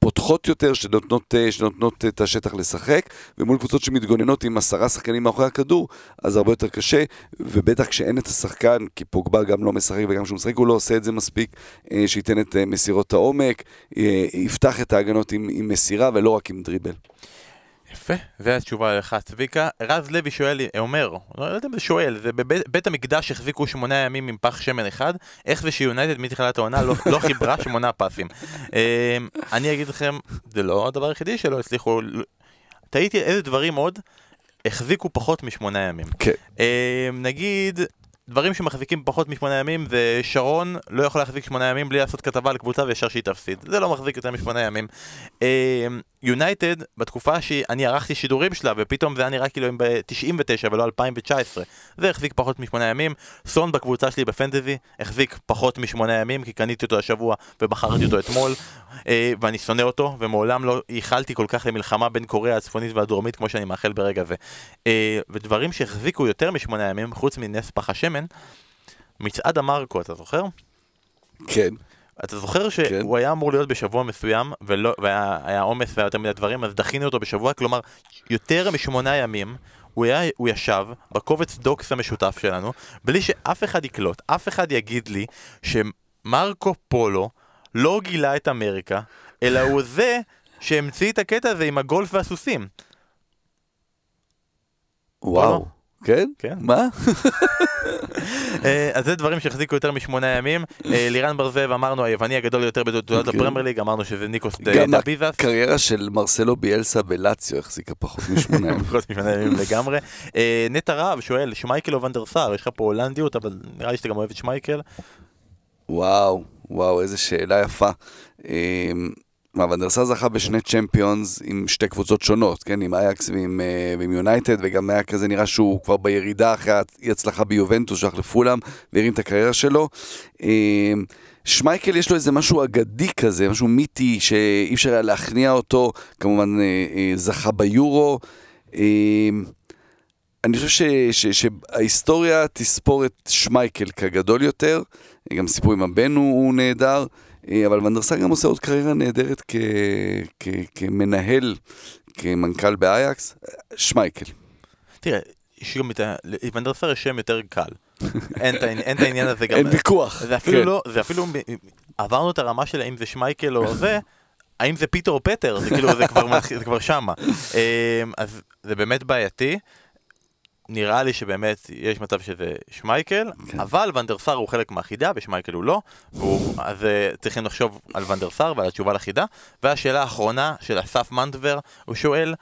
שפותחות יותר, שנותנות, אה, שנותנות את השטח לשחק, ומול קבוצות שמתגוננות עם עשרה שחקנים מאחורי הכדור, אז הרבה יותר קשה, ובטח כשאין את השחקן, כי פוגבה גם לא משחק וגם כשהוא משחק הוא לא עושה את זה מספיק, אה, שייתן את אה, מסירות העומק, אה, יפתח את ההגנות עם, עם מסירה ולא רק עם דריבל. יפה, והתשובה לך צביקה. רז לוי שואל, אומר, לא יודע אם זה שואל, זה בבית המקדש החזיקו שמונה ימים עם פח שמן אחד, איך זה שיונייטד מתחילת העונה לא, לא חיברה שמונה פסים. אמ, אני אגיד לכם, זה לא הדבר היחידי שלא הצליחו, תהיתי איזה דברים עוד החזיקו פחות משמונה ימים. כן. אמ, נגיד, דברים שמחזיקים פחות משמונה ימים זה שרון לא יכול להחזיק שמונה ימים בלי לעשות כתבה על קבוצה וישר שהיא תפסיד. זה לא מחזיק יותר משמונה ימים. יונייטד uh, בתקופה שאני ערכתי שידורים שלה ופתאום זה היה נראה כאילו הם ב-99 ולא 2019 זה החזיק פחות משמונה ימים. סון בקבוצה שלי בפנטזי החזיק פחות משמונה ימים כי קניתי אותו השבוע ובחרתי אותו אתמול uh, ואני שונא אותו ומעולם לא ייחלתי כל כך למלחמה בין קוריאה הצפונית והדרומית כמו שאני מאחל ברגע זה. uh, ודברים שהחזיקו יותר משמונה ימים חוץ מנס פח השמן מצעד המרקו, אתה זוכר? כן. אתה זוכר שהוא כן. היה אמור להיות בשבוע מסוים, ולא, והיה עומס והיה יותר מדי דברים, אז דחינו אותו בשבוע, כלומר, יותר משמונה ימים, הוא, היה, הוא ישב בקובץ דוקס המשותף שלנו, בלי שאף אחד יקלוט, אף אחד יגיד לי שמרקו פולו לא גילה את אמריקה, אלא הוא זה שהמציא את הקטע הזה עם הגולף והסוסים. וואו. כן? כן. מה? אה, אז זה דברים שהחזיקו יותר משמונה ימים. אה, לירן בר זאב אמרנו היווני הגדול יותר בתעודת אוקיי. הפרמייר ליג, אמרנו שזה ניקוס דביזס. גם הקריירה של מרסלו ביאלסה בלאציו החזיקה פחות משמונה ימים. פחות משמונה ימים לגמרי. אה, נטע רהב שואל, שמייקל או ונדר סאר, יש לך פה הולנדיות, אבל נראה לי שאתה גם אוהב את שמייקל. וואו, וואו, איזה שאלה יפה. ונדרסה זכה בשני צ'מפיונס עם שתי קבוצות שונות, כן? עם אייקס ועם, ועם יונייטד, וגם היה כזה נראה שהוא כבר בירידה אחרי אי הצלחה ביובנטוס, שייך לפולאם, והרים את הקריירה שלו. Uh, שמייקל יש לו איזה משהו אגדי כזה, משהו מיתי, שאי אפשר היה להכניע אותו, כמובן uh, זכה ביורו. אני חושב ש, ש, שההיסטוריה תספור את שמייקל כגדול יותר, גם סיפור עם הבן הוא, הוא נהדר. אה, אבל ונדרסה גם עושה עוד קריירה נהדרת כ, כ, כמנהל, כמנכ"ל באייקס, שמייקל. תראה, יש גם את ה... ונדרסה יש שם יותר קל. אין את העניין הזה גם... אין ויכוח. זה אפילו כן. לא, זה אפילו, עברנו את הרמה של האם זה שמייקל או זה, האם זה פיטר או פטר, זה כאילו, זה כבר, זה כבר שמה. אה, אז זה באמת בעייתי. נראה לי שבאמת יש מצב שזה שמייקל, כן. אבל ונדרסר הוא חלק מהחידה ושמייקל הוא לא, והוא, אז אה, צריכים לחשוב על ונדרסר ועל התשובה לחידה. והשאלה האחרונה של אסף מנדבר, הוא שואל,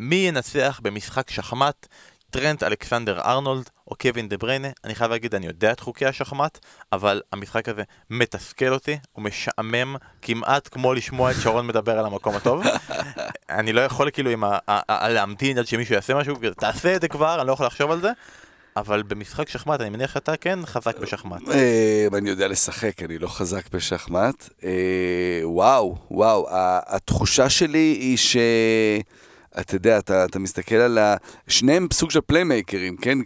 מי ינצח במשחק שחמט טרנט אלכסנדר ארנולד או קווין דה בריינה, אני חייב להגיד, אני יודע את חוקי השחמט, אבל המשחק הזה מתסכל אותי, הוא משעמם כמעט כמו לשמוע את שרון מדבר על המקום הטוב. אני לא יכול כאילו עם ה... להמתין עד שמישהו יעשה משהו, תעשה את זה כבר, אני לא יכול לחשוב על זה. אבל במשחק שחמט, אני מניח שאתה כן חזק בשחמט. אה, אני יודע לשחק, אני לא חזק בשחמט. אה, וואו, וואו, התחושה שלי היא ש... אתה יודע, אתה, אתה מסתכל על ה... שניהם סוג של פליימייקרים, כן?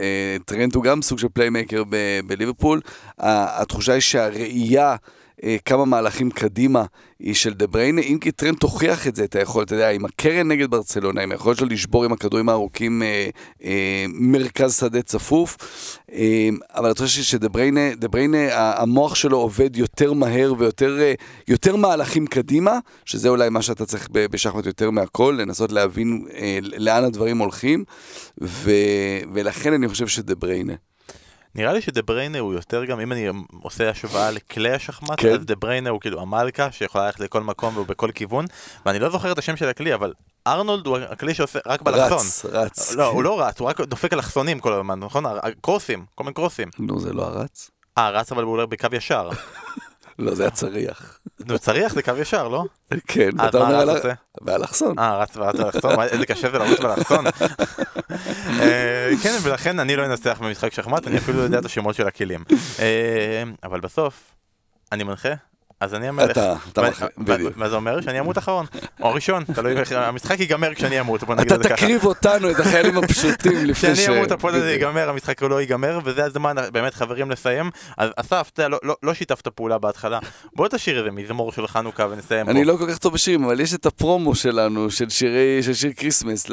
אה, טרנט הוא גם סוג של פליימייקר בליברפול. התחושה היא שהראייה... אה, כמה מהלכים קדימה היא של דה בריינה, אם כי טרנט הוכיח את זה, את היכולת, אתה יודע, עם הקרן נגד ברצלונה, עם היכולת שלו לשבור עם הכדורים הארוכים אה, אה, מרכז שדה צפוף, אה, אבל אתה חושב שדה בריינה, דה בריינה, המוח שלו עובד יותר מהר ויותר אה, יותר מהלכים קדימה, שזה אולי מה שאתה צריך בשחמט יותר מהכל, לנסות להבין אה, לאן הדברים הולכים, ו, ולכן אני חושב שדה בריינה. נראה לי שדה בריינה הוא יותר גם, אם אני עושה השוואה לכלי השחמט, כן. אז דה בריינה הוא כאילו המלכה שיכולה ללכת לכל מקום ובכל כיוון, ואני לא זוכר את השם של הכלי, אבל ארנולד הוא הכלי שעושה רק באלכסון. רץ, רץ. לא, הוא לא רץ, הוא רק דופק אלכסונים כל הזמן, נכון? קרוסים, כל מיני קרוסים. נו, זה לא הרץ? אה, רץ אבל הוא עולה בקו ישר. לא, זה הצריח. נו, צריח זה קו ישר, לא? כן, אז ואתה מה אומר על ה- עושה? באלכסון. אה, רץ באלכסון, איזה קשה זה לרוץ באלכסון. אה, כן, ולכן אני לא אנצח במשחק שחמט, אני אפילו לא יודע את השמות של הכלים. אה, אבל בסוף, אני מנחה, אז אני המלך. אתה- אתה בדיוק. מה זה אומר? שאני אמות אחרון. או ראשון, תלוי איך, המשחק ייגמר כשאני אמות, בוא נגיד אתה את זה ככה. תקריב אותנו, את החיילים הפשוטים, לפני ש... כשאני אמות הפוד הזה. ייגמר, המשחק לא ייגמר, וזה הזמן באמת חברים לסיים. אז אסף, אתה לא- לא- לא שיתפת פעולה בהתחלה. בוא תשיר איזה מזמור של חנוכה ונסיים פה. אני לא כל כך טוב בשירים, אבל יש את הפרומו שלנו, של שיר כריסמס,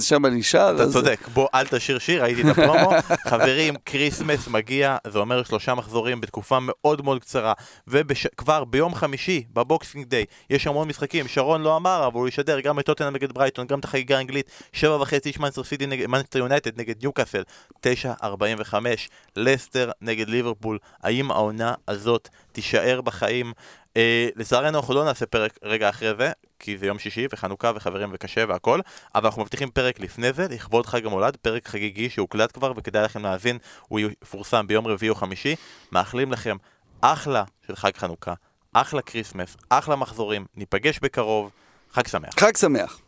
שם אני שר. אתה צודק, בוא אל תשיר שיר, ראיתי את הפרומו. חברים, כריסמס מגיע, זה אומר שלושה מחזורים בתקופה מאוד מאוד קצרה. וכבר ביום חמישי, בבוקסינג דיי, יש המון משחקים, שרון לא אמר, אבל הוא ישדר גם את טוטנאם נגד ברייטון, גם את החגיגה האנגלית, שבע וחצי יש מנצ'סטר סיטי נגד מנצ'סטר יונייטד נגד ניוקאסל, תשע ארבעים וחמש, לסטר נגד ליברפול. האם העונה הזאת תישאר בחיים? אה, לצערנו אנחנו לא נעשה פרק רגע אחרי זה, כי זה יום שישי וחנוכה וחברים וקשה והכל, אבל אנחנו מבטיחים פרק לפני זה, לכבוד חג המולד, פרק חגיגי שהוקלט כבר וכדאי לכם להאזין, הוא יפורסם ביום רביעי או חמישי. מאחלים לכם אחלה של חג חנוכה, אחלה כריסמס, אחלה מחזורים, ניפגש בקרוב, חג שמח. חג שמח.